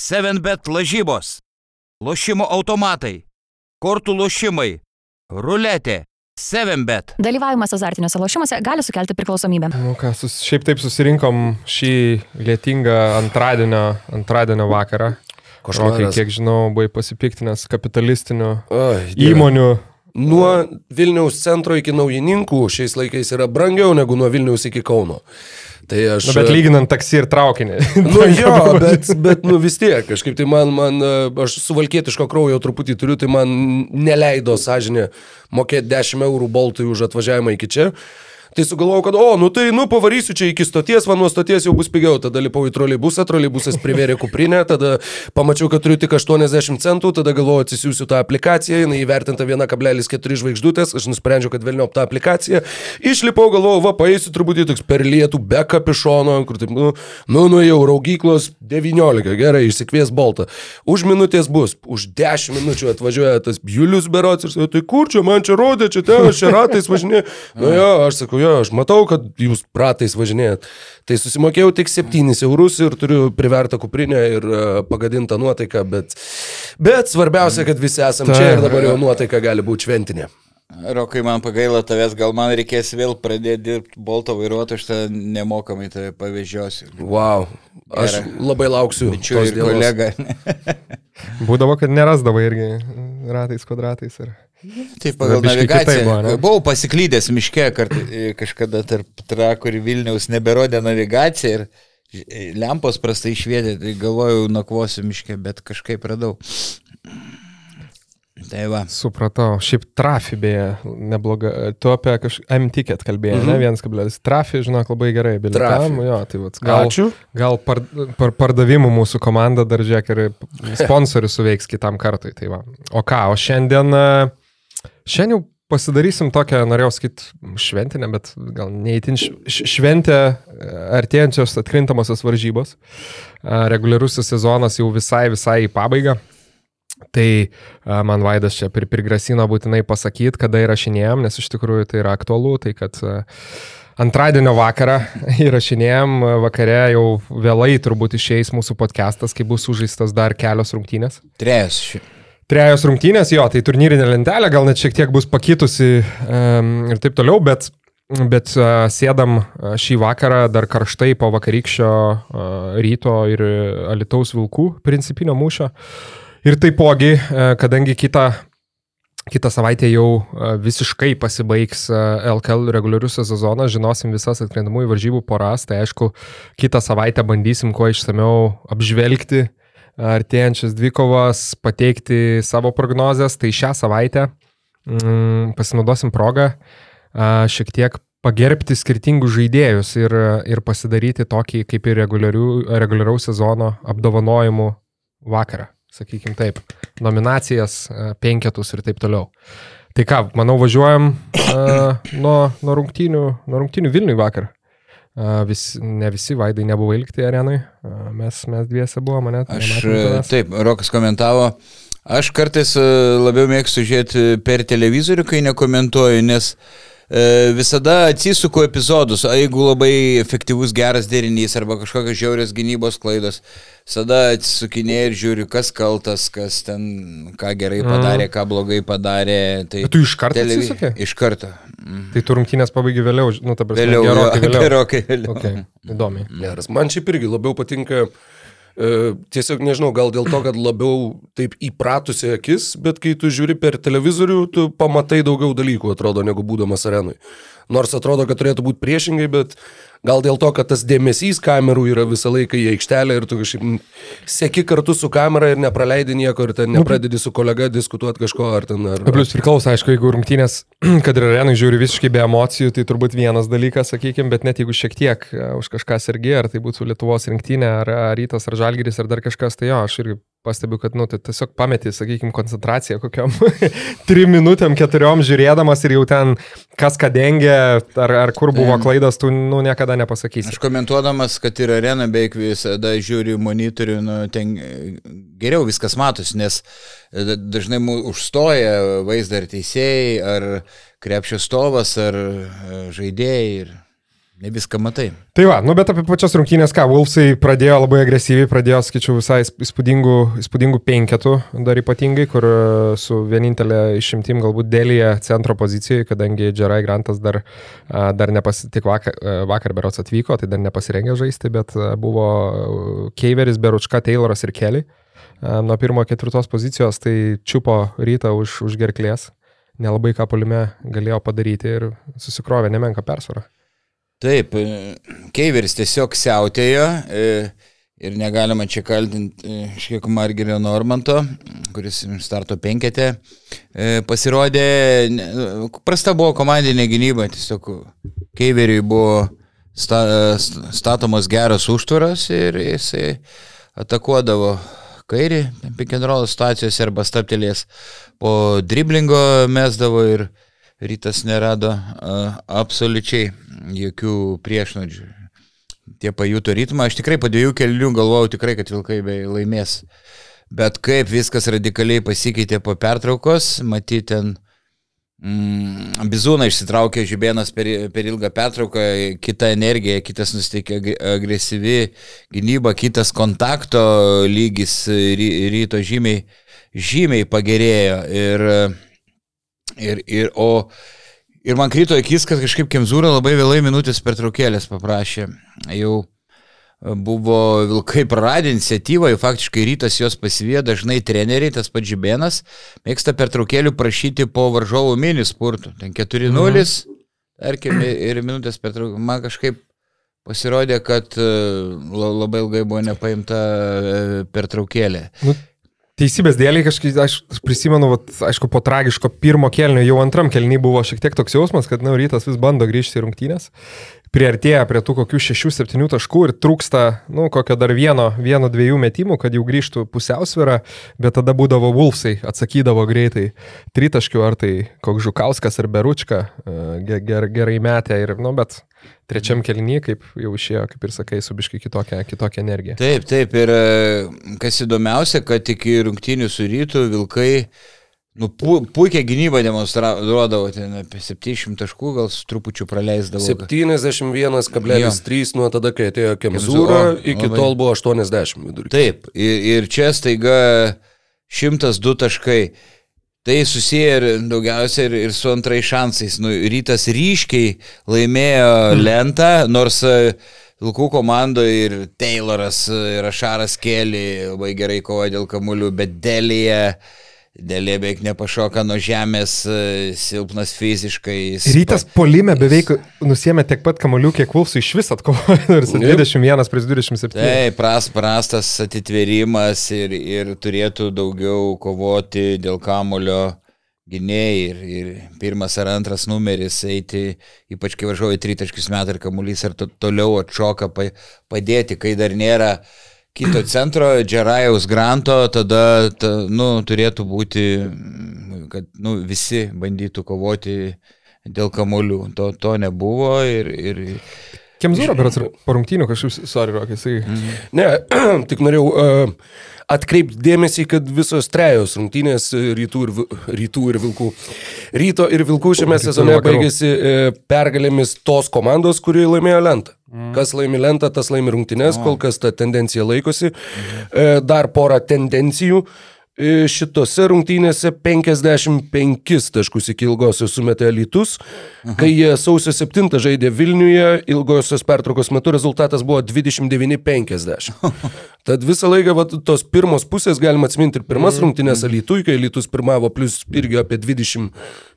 7bet lažybos, lošimo automatai, kortų lošimai, ruletė, 7bet. Dalyvavimas azartiniuose lošimuose gali sukelti priklausomybę. Nu ką, sus, šiaip taip susirinkom šį lietingą antradienio, antradienio vakarą. Košmaras. kiek žinau, buvai pasipiktinęs kapitalistinių Oi, įmonių. Nuo Vilniaus centro iki naujininkų šiais laikais yra brangiau negu nuo Vilniaus iki Kauno. Tai aš... Nu, bet lyginant taksi ir traukinį. Nu jo, bet, bet nu vis tiek, kažkaip tai man, man, e, aš suvalkietiško kraujo truputį turiu, tai man neleido sąžinė mokėti 10 eurų boltui už atvažiavimą iki čia. Tai sugalvojau, kad, o, nu tai, nu, pavarysiu čia iki stoties, va nuo stoties jau bus pigiau. Tada lipau į troleibusą, troleibusas privėrė kuprinę, tada pamačiau, kad turiu tik 80 centų, tada galvojau, atsisiųsiu tą aplikaciją, jinai įvertinta 1,4 žvaigždutės, aš nusprendžiau, kad vėliau tą aplikaciją. Išlipau, galvojau, va, paėsiu truputį toks per lietų, be kapišono, kur taip, nu, nu, nu jau, raugyklos 19, gerai, išsikvies boltą. Už minutės bus, už 10 minučių atvažiuoja tas Julius Berots ir sako, tai kur čia man čia rodė, čia ten, aš čia ratais važinėjau. Nu jo, aš sakau, jo, aš matau, kad jūs ratais važinėjat. Tai susimokėjau tik 7 eurus ir turiu privertą kuprinę ir uh, pagadintą nuotaiką, bet, bet svarbiausia, kad visi esam čia ir dabar jau nuotaika gali būti šventinė. Rokai, man pagaila tavęs, gal man reikės vėl pradėti dirbti bolto vairuotoju, aš tą nemokamai tave pavežiosiu. Wow, aš Gerai. labai lauksiu. Tos ir kolega. Būdavo, kad nerasdavo irgi ratais, kvadratais. Ir... Taip, pagal navigaciją. buvo, ne? Buvau pasiklydęs miške kart, kažkada tarp trakų ir Vilniaus, neberodė navigaciją ir ž- lempos prastai švietė, tai galvojau, nakvosiu miške, bet kažkaip radau. Tai va. Supratau. Šiaip trafi beje, nebloga. Tu apie kažkokį M-ticket kalbėjai, mhm. ne 1, trafi, žinok, labai gerai. bilietam, Trafi. Jo, tai vat, gal, Ačiū. gal par, par, pardavimų mūsų komanda dar žiūrėk ir sponsorius suveiks kitam kartui. Tai va. o ką, o šiandien, e, šiandien jau pasidarysim tokią, norėjau sakyti, šventinę, bet gal neįtin šventę e, artėjančios atkrintamosios varžybos. E, Reguliarusis sezonas jau visai, visai į pabaigą. Tai a, man Vaidas čia pri- prigrasino būtinai pasakyti, kada įrašinėjom, nes iš tikrųjų tai yra aktualu, tai kad antradienio vakarą įrašinėjom, vakare jau vėlai turbūt išeis mūsų podcastas, kai bus sužaistas dar kelios rungtynės. Trejas. ši- Trejos rungtynės, jo, tai turnyrinė lentelė gal net šiek tiek bus pakitusi um, ir taip toliau, bet, bet uh, sėdam šį vakarą dar karštai po vakarykščio uh, ryto ir Alitaus Vilkų principinio mūšio. Ir taipogi, uh, kadangi kitą, kitą savaitę jau uh, visiškai pasibaigs LKL reguliariusios sezonas, žinosim visas atkrentamųjų varžybų poras, tai aišku, kitą savaitę bandysim kuo išsameu apžvelgti artėjančias dvikovas, pateikti savo prognozes, tai šią savaitę mm, pasinaudosim progą a, šiek tiek pagerbti skirtingus žaidėjus ir, ir pasidaryti tokį kaip ir reguliaraus sezono apdovanojimų vakarą, sakykime taip, nominacijas, penketus ir taip toliau. Tai ką, manau, važiuojam a, nuo, nuo, rungtynių, nuo rungtynių Vilniui vakar. Vis, ne visi vaidai nebuvo ilgti arenui, mes, mes dviese buvo, mane. Aš nematėm e, tavęs. taip, Rokas komentavo. Aš kartais e, labiau mėgstu žiūrėti per televizorių, kai nekomentuoju, nes e, visada atsisuku epizodus, o jeigu labai efektyvus geras derinys arba kažkokios žiaurios gynybos klaidos, visada atsisukinėjau ir žiūriu, kas kaltas, kas ten, ką gerai padarė, ką blogai padarė. Tai Bet tu iš karto televi- atsisukei? Iš karto. Mm. Tai tu rungtynės pabaigai vėliau, nu, ta prasme, Vėliau, gerokai vėliau. gerokai vėliau. Okay, įdomiai. Geras. Man šiaip irgi labiau patinka, e, tiesiog nežinau, gal dėl to, kad labiau taip įpratusi akis, bet kai tu žiūri per televizorių, tu pamatai daugiau dalykų, atrodo, negu būdamas arenui. Nors atrodo, kad turėtų būti priešingai, bet gal dėl to, kad tas dėmesys kamerų yra visą laiką į aikštelę ir tu kažkaip seki kartu su kamera ir nepraleidi nieko ir ten nepradedi su kolega diskutuoti kažko ar ten ar... Na, Plius priklauso, aišku, jeigu rungtynės, kad ir arenai žiūri visiškai be emocijų, tai turbūt vienas dalykas, sakykime, bet net jeigu šiek tiek e, už kažką sergi, ar tai būtų Lietuvos rinktinė, ar, ar rytas, ar žalgeris, ar dar kažkas, tai jo, aš irgi pastebiu, kad, nu, tai tiesiog pameti, sakykime, koncentraciją kokiam trim minutėm, keturiom žiūrėdamas ir jau ten kas ką dengia, ar, ar kur buvo klaidas, tu, nu, niekada nepasakysi. Aš komentuodamas, kad ir arena beveik visada žiūri monitorių, nu, ten e, geriau viskas matosi, nes e, dažnai užstoja vaizdą ar teisėjai, ar krepšio stovas, ar e, žaidėjai. Ir Ne viską matai. Tai va, nu bet apie pačias rungtynės, ką, Wolfsai pradėjo labai agresyviai, pradėjo, skaičiau, visai įspūdingų, įspūdingų penketų, dar ypatingai, kur e, su vienintelė išimtim galbūt dėlėje centro pozicijoje, kadangi Jerai Grantas dar, a, dar nepas, tik vakar, e, vakar berots atvyko, tai dar nepasirengė žaisti, bet e, buvo Keiveris, Beručka, Tayloras ir Kelly. Nuo pirmo ketvirtos pozicijos tai čiupo rytą už, už gerklės, nelabai ką polime galėjo padaryti ir susikrovė nemenka persvarą. Taip, e, Keiveris tiesiog siautėjo e, ir negalima čia kaltinti e, šiek tiek Margerio Normanto, kuris starto penketė pasirodė. Prasta buvo komandinė gynyba, tiesiog Keiveriui buvo sta, statomas geras užtvaras ir jisai atakuodavo kairį, roll situacijose arba staptelės po driblingo mesdavo ir rytas nerado a, absoliučiai jokių priešnodžių. Tie pajuto ritmą, aš tikrai po dviejų kelių galvojau tikrai, kad Vilkai laimės. Bet kaip viskas radikaliai pasikeitė po pertraukos, matyti ten mm, Bizūną išsitraukė žibėnas per, per ilgą pertrauką, kita energija, kitas nusteikė ag- agresyvi gynyba, kitas kontakto lygis ry, ryto žymiai, žymiai pagerėjo. Ir, ir, ir, o, ir man krito akis, kad kažkaip Kemzūra labai vėlai minutės pertraukėlės paprašė. Jau buvo Vilkai praradę iniciatyvą, jau faktiškai rytas jos pasivėjo, dažnai treneriai, tas pats Žibėnas, mėgsta pertraukėlių prašyti po varžovų mini spurtų. Ten 4-0, mhm. tarkim, ir minutės pertraukėlė. Man kažkaip pasirodė, kad e, la- labai ilgai buvo nepaimta e, pertraukėlė. Teisybės dėliai kažkaip, aš prisimenu, vat, aišku, po tragiško pirmo kelnio jau antram kelniui buvo šiek tiek toks jausmas, kad, na, rytas vis bando grįžti į rungtynės. Priartėja prie tų kokių 6-7 taškų ir trūksta, nu, kokio dar vieno, vieno, dviejų metimų, kad jau grįžtų pusiausvėra, bet tada būdavo Wolfsai, atsakydavo greitai tritaškių, ar tai koks Žukauskas ar Beručka, e, ge- ger, gerai metė ir, nu, bet trečiam kelnyje, kaip jau išėjo, kaip ir sakai, su biškai kitokia, kitokia energija. Taip, taip, ir e, kas įdomiausia, kad iki rungtynių su rytų Vilkai Nu, pu, puikiai gynybą demonstruodavo, ten apie 700 taškų, gal su trupučiu praleisdavo. 71,3 nuo tada, kai atėjo Kemzūra, iki labai. tol buvo 80 vidurkis. Taip, ir, ir čia staiga 102 taškai. Tai susiję ir daugiausia ir, ir su antrais šansais. Nu, rytas ryškiai laimėjo lentą, nors e, Vilkų komandoje ir Tayloras, e, ir Ašaras Keli labai gerai kovoja dėl kamuolių, bet Dėlėje, Dėlėje beveik nepašoka nuo žemės, e, silpnas fiziškai. jis Rytas polime beveik nusėmė tiek pat kamolių, kiek Vulfsų iš vis atkovojo. Ir Jep. 21 prieš 27. Taip, pras, prastas atitvėrimas ir, ir turėtų daugiau kovoti dėl kamulio gynėjai ir, ir pirmas ar antras numeris eiti, ypač kai važiuoja tritaškius metai ir kamuolys ar to, toliau atšoka pa, padėti, kai dar nėra kito centro, Džerajaus Granto, tada ta, nu, turėtų būti, kad nu, visi bandytų kovoti dėl kamuolių. To, to nebuvo ir, ir Kemzūra, po rungtynių kažkaip, sorry, Rokai, jisai. Ne, tik norėjau uh, atkreipti dėmesį, kad visos trejos rungtynės e, rytų ir, rytų ir vilkų. Ryto ir vilkų šiame Rytų sezone vakarų. baigėsi uh, pergalėmis tos komandos, kuri laimėjo lentą. Kas laimi lentą, tas laimi rungtynės, kol kas ta tendencija laikosi. E, Dar porą tendencijų. E, Šitose rungtynėse 55 taškus iki ilgosios sumetė Alitus. Kai jie sausio 7 žaidė Vilniuje, ilgosios pertraukos metu rezultatas buvo 29-50. Tad visą laiką vat, tos pirmos pusės galima atsiminti ir pirmas rungtynės Alitui, kai Alitus pirmavo, plus irgi apie 20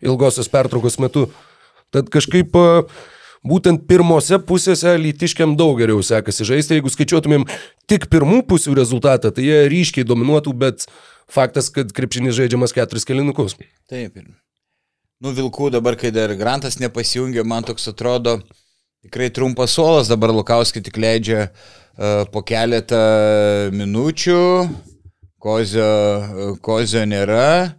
ilgosios pertraukos metu. Tad kažkaip a, būtent pirmose pusėse lytiškiam daug geriau sekasi žaisti. Jeigu skaičiuotumėm tik pirmų pusių rezultatą, tai jie ryškiai dominuotų, bet faktas, kad krepšinis žaidžiamas keturis kelinukus. Taip. Ir, nu, Vilkų dabar, kai dar Grantas nepasijungė, man toks atrodo tikrai trumpas suolas, dabar Lukauskį tik leidžia uh, po keletą minučių, Kozio, uh, kozio nėra,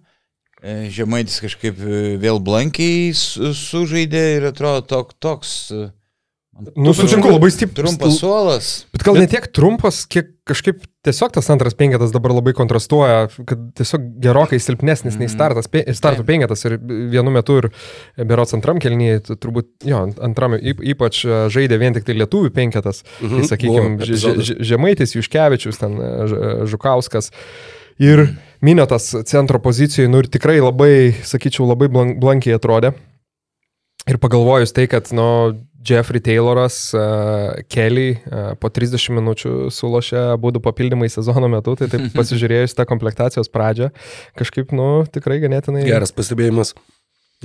E, Žemaitis kažkaip e, vėl blankiai su- sužaidė ir atrodo tok, toks, e, Nu, sutinku, labai stiprus. Trumpas suolas. Bet gal ne tiek trumpas, kiek kažkaip tiesiog tas antras penketas dabar labai kontrastuoja, kad tiesiog gerokai silpnesnis nei startas, pe, starto penketas ir vienu metu ir berots antram kelnyje, turbūt, jo, antram yp- ypač e, žaidė vien tik tai lietuvių penketas, mhm, tai sakykime. Žemaitis, Juškevičius, ten e, e, Žukauskas. Ir Minėtas centro pozicijoje, nu ir tikrai labai, sakyčiau, labai blank, blankiai atrodė. Ir pagalvojus tai, kad, nu, Jeffrey Tayloras, uh, Kelly uh, po 30 minučių sulošė būdų papildymai sezono metu, tai taip pasižiūrėjus tą komplektacijos pradžią, kažkaip, nu, tikrai ganėtinai. Geras pastebėjimas.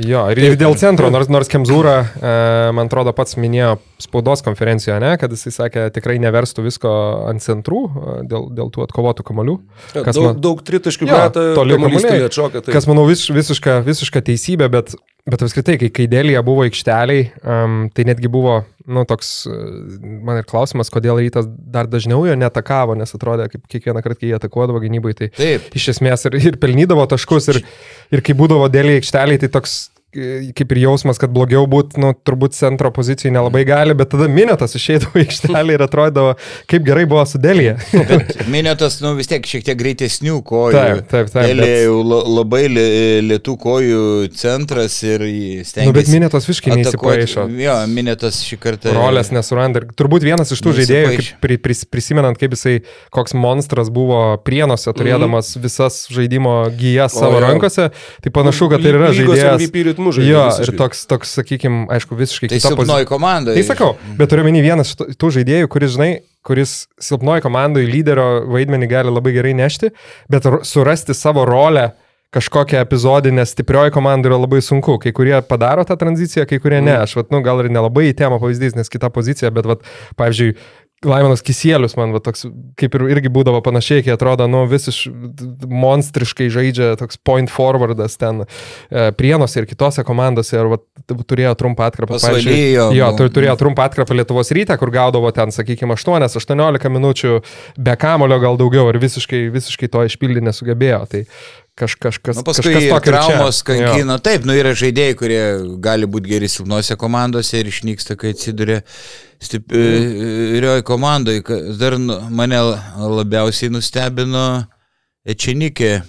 Jo, ir, ir dėl centro, nors, nors Kemzūra, e, man atrodo, pats minėjo spaudos konferencijoje, ne, kad jisai sakė, tikrai neverstų visko ant centrų e, dėl, dėl tų atkovotų kamolių. Kas Daug, man- daug tritaškių Jo, metą, toli kamuoliai. atšoka. Tai... Kas, manau, vis, visiška, visiška teisybė, bet, bet apskritai, kai, kai dėlėje buvo aikšteliai, um, tai netgi buvo, nu, toks, e, man ir klausimas, kodėl rytas dar dažniau jo netakavo, nes atrodė, kaip kiekvieną kartą, kai jie atakuodavo gynybai, tai Taip. iš esmės ir, ir pelnydavo taškus, ir, ir kai būdavo dėlėje aikšteliai, tai toks kaip ir jausmas, kad blogiau būtų, nu, turbūt centro pozicijai nelabai gali, bet tada minėtas išeidavo į aikštelę ir atrodavo, kaip gerai buvo su dėlėje. Bet minėtas, nu vis tiek šiek tiek greitesnių kojų. Taip, taip, taip, Elė bet- jau la- labai li- lietų kojų centras ir jis nu, bet stengiasi. minėtas atakuoti. neįsipaišo. Jo, minėtas šį kartą. rolės nesuranda. Turbūt vienas iš tų žaidėjų, kaip pri, pris, prisimenant, kaip jisai, koks monstras buvo prienuose, turėdamas visas žaidimo gyjas O, savo jo. rankose, tai panašu, kad tai yra žaidėjas. Ritmu žaidė Jo, visiškai. ir toks, toks sakykime, aišku, visiškai Tai kita silpnoji komanda. Tai sakau, bet turiu menį vienas tų- žaidėjų, kuris, žinai, kuris silpnoji komandai lyderio vaidmenį gali labai gerai nešti, bet surasti savo rolę kažkokią epizodinę stiprioji komanda yra labai sunku. Kai kurie padaro tą tranziciją, kai kurie ne. Aš, vat, nu, gal ir nelabai į temą pavyzdys, nes kita pozicija, bet, vat, pavyzdžiui, Laimonas Kisielius man va, toks, kaip ir irgi būdavo panašiai, kai atrodo, nu, visiškai monstriškai žaidžia toks point forwardas ten e, prienuose ir kitose komandose ir va, turėjo trumpą atkarpą. Pavyzdžiui, Jo, buvo. tur- turėjo trumpą atkarpą Lietuvos ryte, kur gaudavo ten, sakykime, 8-18 minučių be kamulio gal daugiau ir visiškai, visiškai to išpildyti nesugebėjo. Tai kaž, kažkas, Nu, paskui kažkas tokio traumos Jo. kankino. Taip, nu yra žaidėjai, kurie gali būti geri silpnose komandose ir išnyksta, kai atsiduria stiprioji komandoje. Kas Dar nu- mane labiausiai nustebino Ečenikė.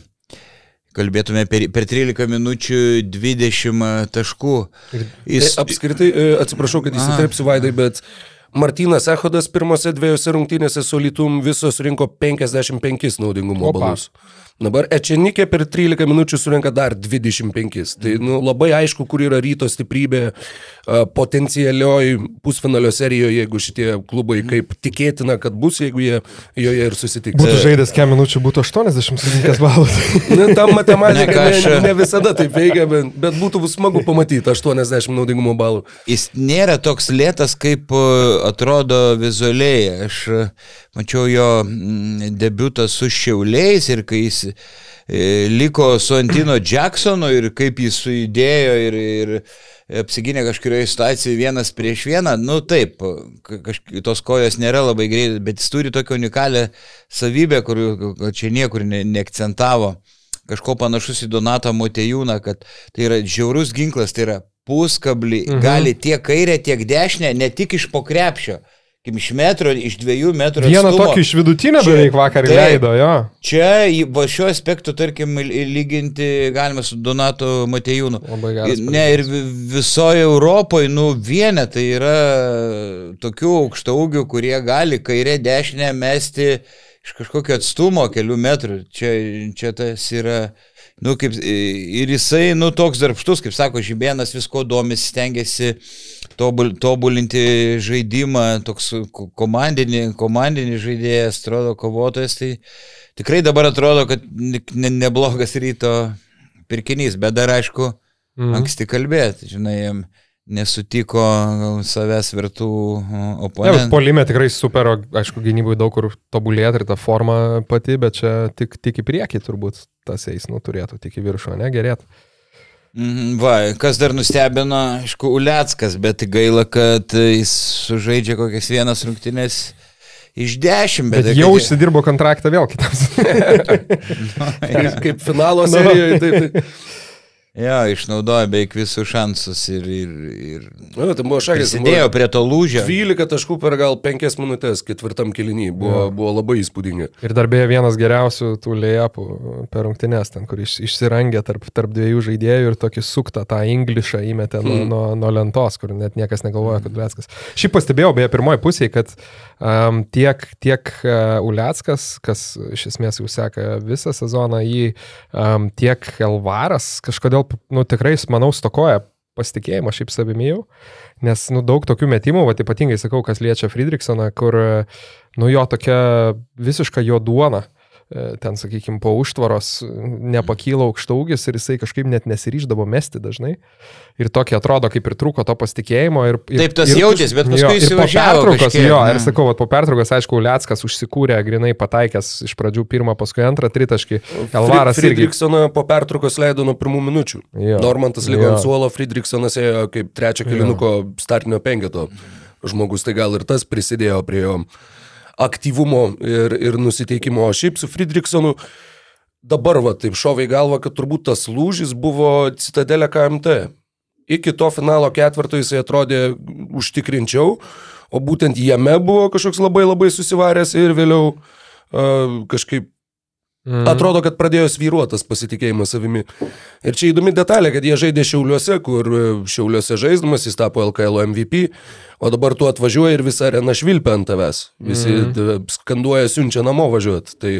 Kalbėtume per, per 13 minučių 20 taškų. Jis, E, Apskritai, e, atsiprašau, kad įsiterpsiu vaidai, bet Martinas Ehodas pirmose dviejose rungtynėse su Litum visos rinko 55 naudingumo Opa. Dabar Ečenikė per 13 minučių surinka dar 25. Tai nu, labai aišku, kur yra ryto stiprybė a, potencialioj pusfinalio serijoje, jeigu šitie klubai kaip tikėtina, kad bus, jeigu jie joje ir susitiks. Būtų žaidęs kem minučių, būtų 80 surinkęs balų. Na, ta matematika Ne, ne, visada taip veikia, bet, bet būtų smagu pamatyti 80 naudingumo balų. jis nėra toks lėtas, kaip e, atrodo vizualiai. Aš e, mačiau jo mm, debiutą su Šiauliais ir kai jis e, liko su Antino Jacksonu ir kaip jis sujudėjo ir, ir apsigynė kažkurioje situacijoje vienas prieš vieną, nu taip, kažkaip tos kojos nėra labai greitai, bet jis turi tokią unikalią savybę, kur čia niekur ne, neakcentavo. Kažko panašus į Donatą Motejūną, kad tai yra žiaurus ginklas, tai yra puskablį, mhm. gali tiek kairę, tiek dešinę, ne tik iš pokrepšio, kaip iš metro, iš dviejų metrų. Vieną atstumo. tokį iš vidutinio beveik vakar taip. leido, jo. Čia va šiuo aspektu, tarkim, ly- lyginti galima su Donatu Matejūnu. Labai geras Ne, ir vi- visoje Europoje, nu, vienetai yra tokių aukštų ūgių, kurie gali kairė dešinę mesti iš kažkokio atstumo kelių metrų. Čia, čia tas yra, nu, kaip, ir jisai, nu, toks darbštus, kaip sako Žibėnas, visko domisi, stengiasi tobul, tobulinti žaidimą, toks ko- komandinį, komandinį žaidėjas, atrodo, kovotojas, tai tikrai dabar atrodo, kad ne, ne- neblogas ryto pirkinys, bet dar aišku, Mhm. anksti kalbėti, žinai, jam nesutiko savęs vertų o, Ne, oponentų. polime tikrai super, aišku, gynybai daug kur tobulėti ir ta forma pati, bet čia tik, tik į priekį turbūt tas eis, nu, turėtų tik į viršų, ne, gerėtų. Mhm, Va, kas dar nustebino, aišku, Uleckas, bet gaila, kad jis sužaidžia kokias vienas rungtynės iš dešimt, Bet, bet, bet jau užsidirbo kontraktą vėl kitams. Kaip, kaip finalo serijoje. Tai, tai, Jo, išnaudojo beveik visus šansus ir, ir, ir Na, tai buvo šakės. prisidėjo prie to lūžio. 12 taškų per gal 5 minutės ketvirtam kilinį. Buvo, buvo labai įspūdinga. Ir dar beje vienas geriausių tų lėjapų per rungtynės, ten, kur iš, išsirangė tarp, tarp dviejų žaidėjų ir tokį suktą tą inglišą įmetė nuo, nuo, nuo lentos, kur net niekas negalvoja, kad Uleckas. Šiaip pastebėjau beje pirmoji pusėje, kad um, tiek, tiek uh, Uleckas, kas iš esmės jau seka visą sezoną, jį um, tiek Elvaras kažkodėl, nu tikrai, manau, stokoja pasitikėjimo šiaip savimi jau, nes, nu, daug tokių metimų, va, ypatingai sakau, kas liečia Friedrichsoną, kur, nu, jo tokia visiška jo duona, e, ten, sakykime, po užtvaros nepakyla aukštaugis ir jisai kažkaip net nesiryždavo mesti dažnai. Ir tokia atrodo, kaip ir trūko to pasitikėjimo. Ir, ir, Taip tas jautėsi, bet paskui jo, po įsivažiavo pertraukos, jo, ir sakau, vat, po pertraukos, aišku, Liackas užsikūrė, grinai pataikęs iš pradžių pirmą, paskui antrą tritaškį. Elvaras irgi. Friedrichsoną po pertraukos leido nuo pirmų minučių. Jo. Normantas Jo. ant suolo, Friedrichsonas ėjo kaip trečio kilinuko startinio penketo žmogus, tai gal ir tas prisidėjo prie jo aktyvumo ir, ir nusiteikimo. O šiaip su Friedrichsonu dabar va taip šovai galva, kad turbūt tas lūžis buvo Citadelė KMT. Iki to finalo ketvirto jisai atrodė užtikrinčiau, o būtent jame buvo kažkoks labai labai susivaręs ir vėliau uh, kažkaip Mm. Atrodo, kad pradėjo svyruotas pasitikėjimas savimi. Ir čia įdomi detalė, kad jie žaidė Šiauliuose, kur e, Šiauliuose žaisdamas jis tapo LKL MVP, o dabar tu atvažiuoji ir visa arena švilpia ant tavęs. Visi mm. skanduoja, siunčia namo važiuoti. Tai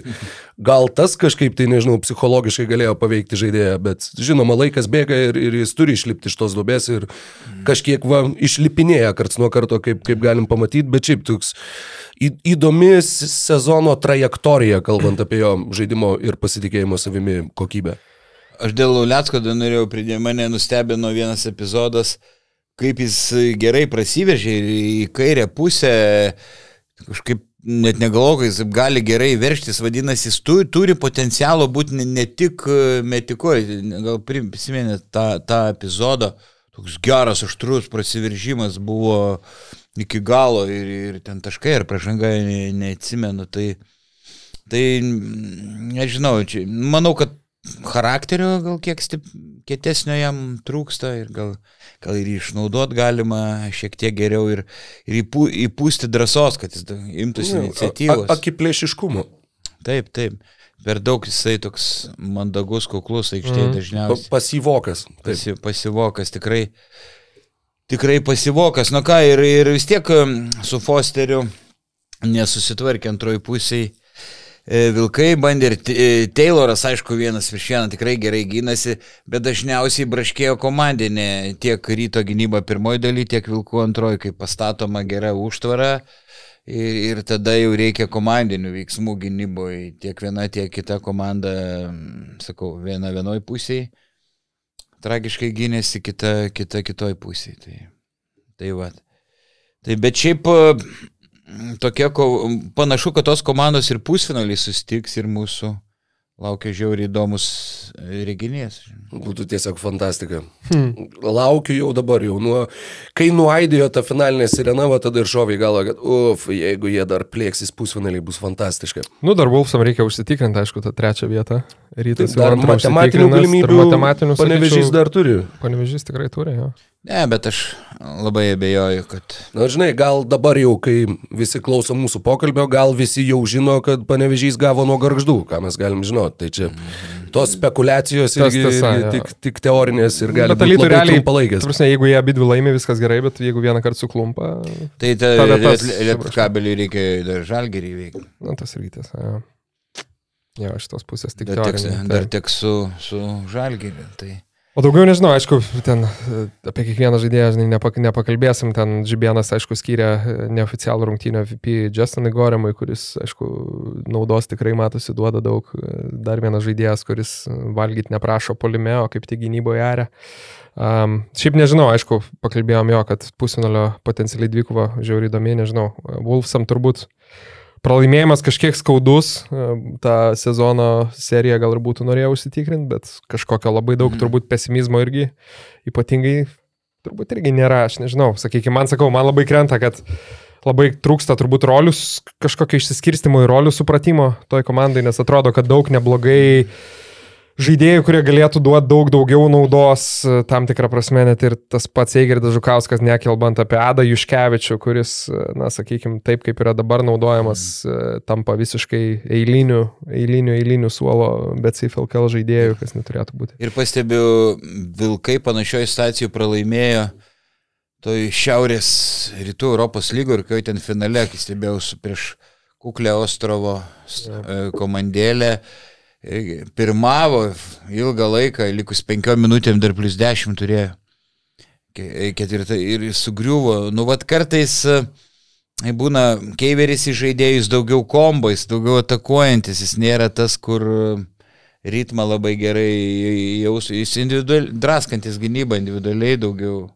gal tas kažkaip, tai nežinau, psichologiškai galėjo paveikti žaidėją, bet žinoma, laikas bėga ir, ir jis turi išlipti iš tos dubės ir kažkiek va, išlipinėja karts nuo karto, kaip, kaip galim pamatyti, bet šiaip toks įdomi sezono trajektorija, kalbant apie jo žaidimo ir pasitikėjimo savimi kokybę. Aš dėl Lietko dar norėjau pridėti, mane nustebino vienas epizodas, kaip jis gerai prasiveržė ir į kairę pusę, kažkaip net negalvoju, jis gali gerai verštis, vadinasi, jis turi, turi potencialo būti ne, ne tik e, metikoje, gal prisimenėt tą, tą epizodą, toks geras, aštrus prasiveržimas buvo iki galo ir, ir ten taškai ar pražanga, ne, neatsimenu, tai, tai mm, nežinau, čia, manau, kad charakterio gal kiek stip, kietesnio jam trūksta ir gal, gal ir išnaudot galima šiek tiek geriau ir, ir įpū, įpūsti drąsos, kad jis imtųsi iniciatyvos. A- Akiplėšiškumo. Taip, taip. Per daug jisai toks mandagus, kuklus aikštėje mm. Dažniausiai. Pasyvokas. Taip. Pasi, pasivokas, tikrai, tikrai pasivokas. Nu ką, ir, ir vis tiek em, su Fosteriu nesusitvarkė antroji pusėje. Vilkai bandė ir e, Tayloras, aišku, vienas virš vieną tikrai gerai gynasi, bet dažniausiai braškėjo komandinė tiek ryto gynyba pirmoji daly, tiek Vilkų antroji, kai pastatoma gera užtvara. Ir, ir tada jau reikia komandinių veiksmų gynyboje. Tiek viena, tiek kita komanda, sakau, viena vienoj pusėje tragiškai gynėsi, kita, kita kitoj pusėje. Tai, tai va. Tai bet šiaip e, tokia, ko, panašu, kad tos komandos ir pusfinaliai sustiks ir mūsų laukia žiauriai įdomus e, reginės. Būtų tiesiog fantastika. Hmm. Laukiu jau dabar, jau nuo... Kai nuaidėjo ta finalinė sirena, va tada ir šoviai galvo, kad, uf, jeigu jie dar plėksis pusfinaliai, bus fantastiška. Nu, dar Wolfsam reikia užsitikrinti, aišku, tą trečią vietą. Rytas jau Dar matematinių galimybių dar matematinių panevežys dar turi. Panevežys tikrai turi, jo. Ne, bet aš labai abejoju, kad Na, žinai, gal dabar jau, kai visi klauso mūsų pokalbio, gal visi jau žino, kad panevežys gavo nuo garždų, ką mes galim žinoti. Tai čia tos spekulacijos Tas irgi, tiesa, irgi tik, tik teorinės ir gali Bet būti realiai, trumpalaikės. ta prasme, jeigu jie abi dvi laimi, viskas gerai, bet jeigu vieną kartą suklumpa, tai ta, Tada tas, liet, liet kabeliui reikia dar žalgerį veikti. na, tas rytas. Jo, jo šitos pusės tik Dar teks, teorinė, dar taip. teks su, su žalgeriu. Tai... O daugiau nežinau, aišku, ten e, apie kiekvieną žaidėją, žinai, nepak, nepakalbėsim, ten Žibienas, aišku, skyrė e, neoficialų rungtynę VP Justinui Goremui, kuris, aišku, naudos tikrai matosi, duoda daug. E, Dar vienas žaidėjas, kuris valgyti neprašo polime, o kaip tik gynyboje aria. Um, šiaip nežinau, aišku, pakalbėjom jo, kad pusfinalio potencialiai dvikovo žiauriai įdomi, nežinau. Wolfsam turbūt pralaimėjimas kažkiek skaudus, e, tą sezono seriją gal ir būtų norėję užsitikrinti, bet kažkokio labai daug Mhm. turbūt pesimizmo irgi ypatingai turbūt irgi nėra, aš nežinau, sakykime, man sakau, man labai krenta, kad labai trūksta turbūt rolių, kažkokio išsiskirstimo ir rolių supratimo toj komandai, nes atrodo, kad daug neblogai žaidėjų, kurie galėtų duoti daug daugiau naudos, e, tam tikrą prasme, net ir tas pats Eigirdas Žukauskas, nekelbant apie Adą Juškevičių, kuris, e, na, sakykime, taip kaip yra dabar naudojamas, mm. tampa visiškai eilinių, eilinių, eilinių suolo, bet CFLKL žaidėjų, kas neturėtų būti. Ir pastebiu, Vilkai panašioje situacijoje pralaimėjo toj Šiaurės rytų Europos lygo ir kai ten finale, kai stebėjau prieš Kuklę Ostrovo ja. Pirmavo ilgą laiką, likus penkiom minutėm dar plus dešimt turėjo ketvirtą ir sugriuvo. Nu, vad kartais e, būna keiveris į žaidėjus daugiau kombais, daugiau atakuojantis, jis nėra tas, kur ritmą labai gerai jaus, jis individualiai, draskantis gynybą individualiai daugiau.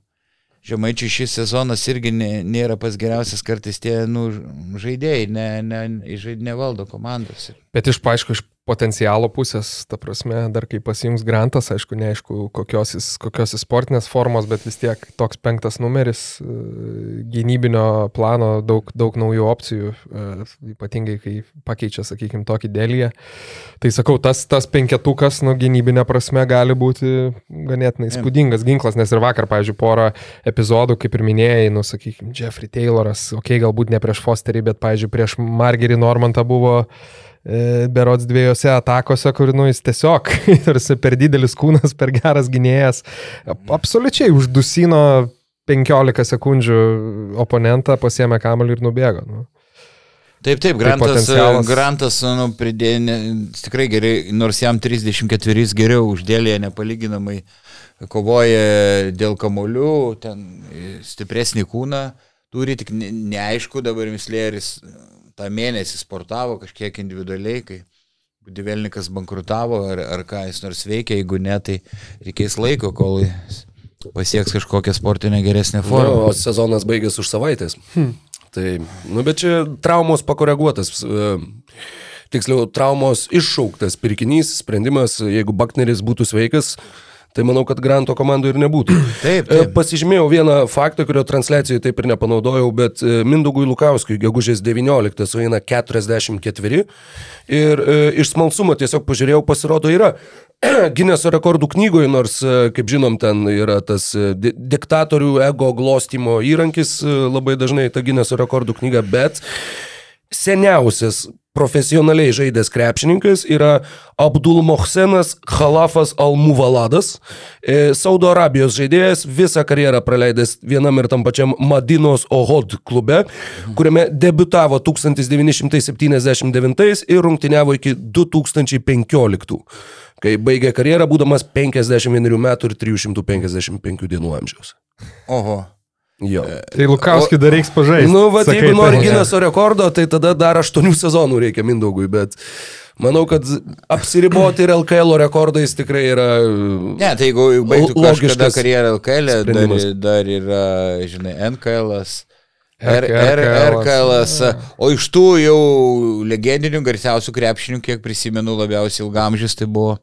Žemaičių šis sezonas irgi nėra pas geriausias kartais tie nu, žaidėjai, ne, ne, ne, nevaldo komandos. Bet iš paaišku, iš potencialo pusės, ta prasme, dar kai pasijungs grantas, aišku, neaišku, kokios jis, kokios jis sportinės formos, bet vis tiek toks penktas numeris, e, gynybinio plano, daug, daug naujų opcijų, e, ypatingai kai pakeičia, sakykime, tokį dėlyje. Tai sakau, tas, tas penketukas, nu, gynybinė prasme gali būti ganėtinai spūdingas ginklas, nes ir vakar, pavyzdžiui, porą epizodų, kaip ir minėjai, nu, sakykime, Jeffrey Tayloras, okei, okay, galbūt ne prieš Fosterį, bet, pavyzdžiui, prieš Margerį Normantą buvo berots dviejose atakose, kur nu, jis tiesiog, per didelis kūnas, per geras gynėjas, absoliučiai uždusino 15 sekundžių oponentą, pasiemė kamelį ir nubėgo. Nu. Taip, taip, Grantas, tai Grantas nu, pridėjo tikrai gerai, nors jam 34 geriau uždėlė nepalyginamai, kovoja dėl kamolių, ten stipresnį kūną, turi tik neaišku dabar mislėris tą mėnesį sportavo kažkiek individualiai, kai Budivelnikas bankrutavo ar, ar ką jis nors veikia, jeigu ne, tai reikės laiko, kol pasieks kažkokią sportinę geresnę formą. Nu, o sezonas baigės už savaitės. Hmm. Tai, nu, bet čia traumos pakoreguotas. E, tiksliau, traumos iššauktas pirkinys, sprendimas, jeigu Bakneris būtų sveikas, Tai manau, kad Granto komandų ir nebūtų. Taip, taip. Pasižymėjau vieną faktą, kurio transliacijoje taip ir nepanaudojau, bet e, Mindugui Lukauskui gegužės 19 sueina 44 ir e, iš smalsumo tiesiog pažiūrėjau, pasirodo yra Gineso rekordų knygoje, nors, e, kaip žinom, ten yra tas di diktatorių ego glostimo įrankis, labai dažnai ta Gineso rekordų knyga, bet seniausias profesionaliai žaidęs krepšininkas yra Abdul Mohsenas Khalafas Al-Muvaladas, e, Saudo Arabijos žaidėjas, visą karjerą praleidęs vienam ir tam pačiam Madinos Ohod klube, kuriame debutavo 1979 ir rungtyniavo iki 2015, kai baigė karjerą būdamas 51 metų ir 355 dienų amžiaus. Oho. Jo. Tai Lukauskį dar reiks pažaisti. Nu, va, jeigu nori Gineso rekordo, tai tada dar aštuonių sezonų reikia Mindaugui, bet manau, kad apsiriboti ir LKL rekordais tikrai yra... Ne, tai jeigu baigtų kažkada karjerą LKL, dar, dar yra, žinai, NKL. R, R, RKL. O iš tų jau legendinių garsiausių krepšinių, kiek prisimenu labiausiai ilgamžis, tai buvo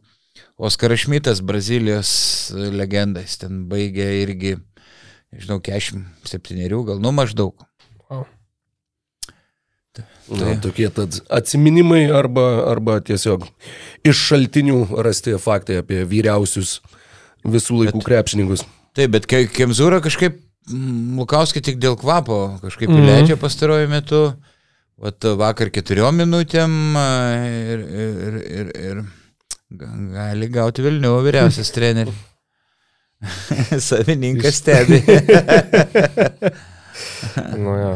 Oskaras Šmitas, Brazilijos legendas. Ten baigė irgi nežinau, 47, gal nu maždaug. Wow. Ta, Na, tokie tad atsiminimai arba, arba tiesiog iš šaltinių rasti faktai apie vyriausius visų laikų bet, krepšininkus. Taip, bet Kemzūra kažkaip mm, Lukauskį tik dėl kvapo kažkaip mm -hmm. leidžia pastaruoju metu. Vat vakar keturiom minutėm ir, ir, ir, ir gali gauti Vilnių vyriausias treneris. Savininkas stebi. nu, jo.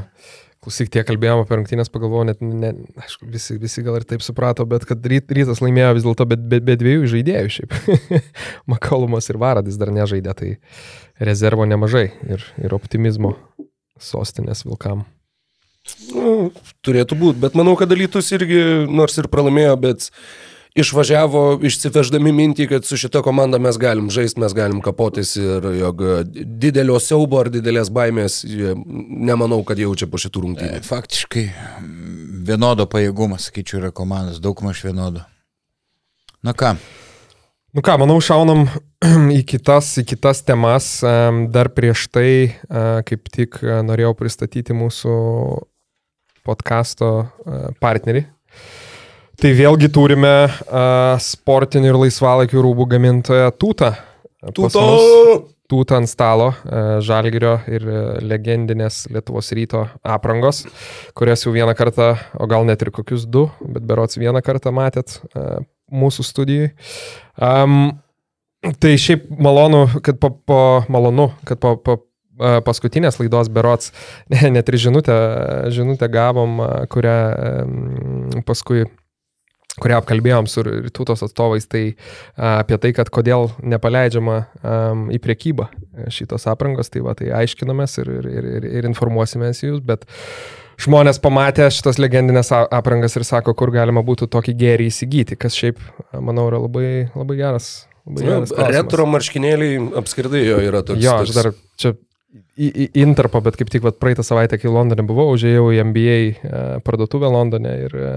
Klausyk, tiek kalbėjome apie rungtynės, pagalvojau, net, ne, aišku, visi, visi gal ir taip suprato, bet kad ryt, rytas laimėjo vis dėlto be, be, be dviejų žaidėjų šiaip. Makalumas ir Varadis dar nežaidė, tai rezervo nemažai ir, ir optimizmo sostinės vilkam. Nu, turėtų būti, bet manau, kad dalytus irgi, nors ir pralaimėjo, bet išvažiavo išsiveždami mintį, kad su šita komanda mes galim žaisti, mes galim kapotis ir jog didelio siaubo ar didelės baimės nemanau, kad jaučia po šitų rungtynių. E, faktiškai vienodo pajėgumo, sakyčiau, yra komandos, daug maž vienodo. Na ką? Nu ką, manau, šaunam į kitas, į kitas temas. Dar prieš tai, kaip tik norėjau pristatyti mūsų podkasto partnerį, Tai vėlgi turime uh, sportinių ir laisvalaikių rūbų gamintoją Tūtą. Mus Tūtą ant stalo, uh, Žalgirio ir legendinės Lietuvos ryto aprangos, kurias jau vieną kartą, o gal net ir kokius du, bet berots vieną kartą matėt uh, mūsų studijai. Um, tai šiaip malonu, kad po, po malonu, kad po, po paskutinės laidos berots, ne, net ir žinutę, žinutę gavom, kurią paskui kurią apkalbėjom su rytutos atstovais, tai a, apie tai, kad kodėl nepaleidžiama um, į priekybą šitos aprangos, tai va, tai aiškinamės ir, ir, ir, ir, informuosimės jūs, bet žmonės pamatė šitas legendinės a- aprangas ir sako, kur galima būtų tokį gėrį įsigyti, kas šiaip, a, manau, yra labai, labai geras. Labai geras klausimas. Retro marškinėliai apskritai jo yra toks. Jo, aš dar čia į, į interpą, bet kaip tik vat, praeitą savaitę, kai Londone buvau, užėjau į MBA e, parduotuvę Londone ir e,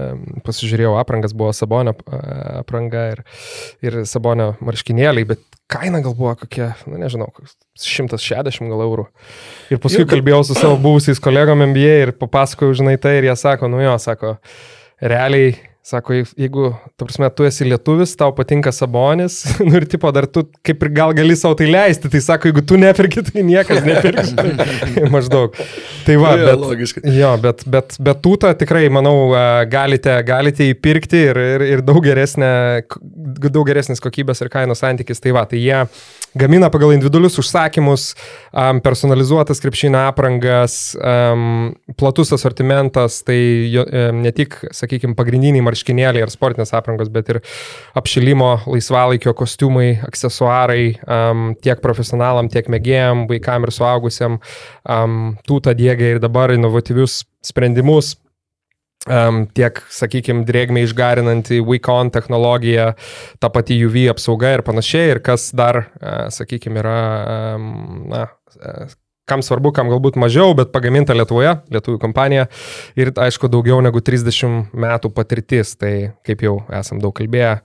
pasižiūrėjau aprangas, buvo Sabonio e, apranga ir, ir Sabonio marškinėliai, bet kaina gal buvo kokia, na nežinau, koks 160 gal eurų. Ir paskui bet- kalbėjau su savo buvusiais kolegom MBA ir papasakojau, žinai, tai ir jie sako, nu jo, sako, realiai Sako, jeigu, ta prasme, tu esi lietuvis, tau patinka sabonis, nu ir tipo dar tu kaip ir gal gali savo tai leisti, tai sako, jeigu tu nepirki, tai niekas nepirks. Maždaug. Tai va, Jo, bet, logiškai. jo, bet, bet, bet tūtą tikrai, manau, a, galite, galite įpirkti ir, ir, ir daug, geresnė, daug geresnis kokybės ir kainos santykis. Tai va, tai jie gamina pagal individualius užsakymus, personalizuotas krepšinio aprangas, platus asortimentas, tai jo, um, ne tik, sakykime, pagrindiniai marškinėliai ar sportinės aprangos, bet ir apšilimo, laisvalaikio kostiumai, aksesuarai um, tiek profesionalam, tiek mėgėjam, vaikam ir suaugusiam. Um, Tūta dėgia ir dabar inovatyvius sprendimus Um, tiek, sakykime, drėgmė išgarinanti Wicon technologija, ta pati UV apsauga ir panašiai, ir kas dar, uh, sakykime, yra, um, na, uh, kam svarbu, kam galbūt mažiau, bet pagaminta Lietuvoje, lietuvių kompanija ir, aišku, daugiau negu 30 metų patirtis, tai kaip jau esam daug kalbėję,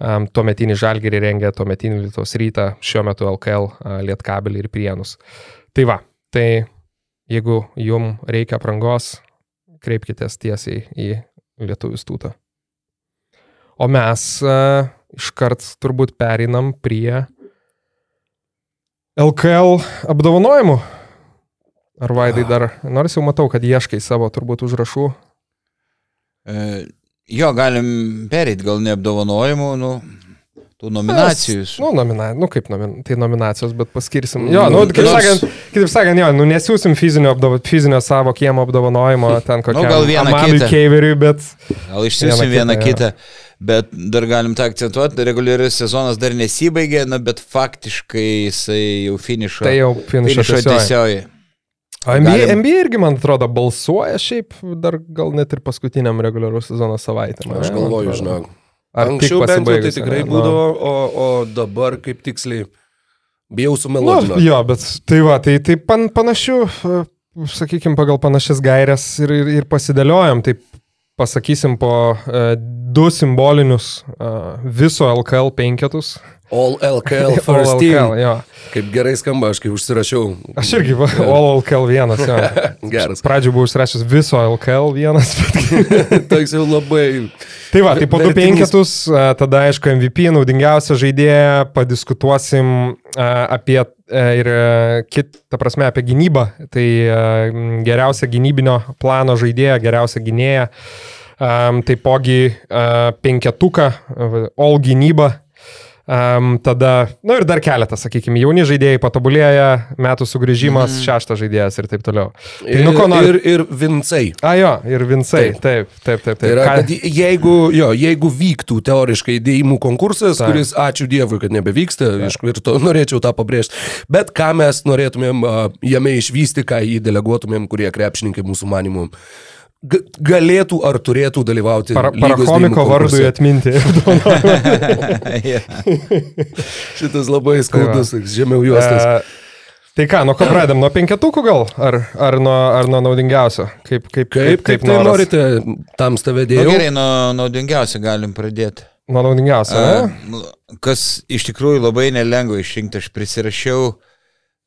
um, tuo metinį žalgerį rengia, tuo metinį Lietuvos rytą, šiuo metu LKL, Lietkabelį ir Prienus. Tai va, tai jeigu jum reikia aprangos, kreipkitės tiesiai į lietuvių stūtą. O mes uh, iškart turbūt pereinam prie LKL apdovanojimų. Ar Vaidai dar, nors jau matau, kad ieškai savo turbūt užrašų. E, jo, galim perėti, gal ne apdovanojimų, nu, tų nominacijų. Nu, nomina, nu kaip nomin, tai nominacijos, bet paskirsim. Jo, Nu, nu, kaip nors- sakant, kaip sakant, jo, nu nesiūsim fizinio, apdavo, fizinio savo kiemo apdovanojimo, ten kokiam gal vieną kitą. Keiveriui, bet Gal išsiųsim Vieną kitą, kitą, bet dar galim tą akcentuoti, reguliarus sezonas dar nesibaigė, na, bet faktiškai jisai jau finišo. tai jau finišo finišo tiesioji. tiesioji. O NBA, Galim- NBA irgi, man atrodo, balsuoja šiaip dar gal net ir paskutiniam reguliarus sezono savaitę. Aš galvoju, tik Anksčiau bent jau tai tikrai? Nu. būdavo, o, o dabar kaip tiksliai. Bijau Nu, sumeluoti. jo, bet tai va, tai, tai pan, panašių, sakykime, pagal panašias gairias ir, ir, ir pasidėliojom. Tai pasakysim po uh, du simbolinius uh, viso LKL penketus. All LKL All first LKL, team. jo. Kaip gerai skamba, aš kai užsirašiau. Aš irgi, All LKL vienas. Jo. Geras. Pradžioje buvau užsirašęs viso LKL vienas, bet Toks jau labai. Tai va, tai po du Vertinis. penketus, tada aišku MVP, naudingiausia žaidėja, padiskutuosim apie a, ir a, kit, ta prasme, apie gynybą. Tai a, m, geriausia gynybinio plano žaidėja, geriausia gynėja. Um, taipogi uh, penketuką, uh, all gynyba. Um, tada, na nu ir dar keletas, sakykime, jauni žaidėjai patobulėja, metų sugrįžimas, mm. šeštas žaidėjas ir taip toliau. Tai Ir, nu ko nori? ir, ir Vincai. A jo, ir Vincai, taip, taip, taip. taip. Tai yra, Ką- jeigu, jo, jeigu vyktų teoriškai dėjimų konkursas, Taip. kuris, ačiū Dievui, kad nebevyksta, iš ir to norėčiau tą pabrėžti, bet ką mes norėtumėm jame išvysti, ką jį deleguotumėm, kurie krepšininkai mūsų manimų ga- galėtų ar turėtų dalyvauti. Para, parakomiko vardui atminti. Šitas labai skaudus, žemiau juostas. E, tai ką, nuo ko pradėm? Nuo penketukų gal? Ar, ar, nuo, ar nuo naudingiausio? Kaip, kaip, Kaip, kaip tai noras? norite, tam stave Nu, dėjau. gerai, nuo naudingiausia galim pradėti. Nuo naudingiausio? A, Kas iš tikrųjų labai nelengva išrinkti, aš prisirašiau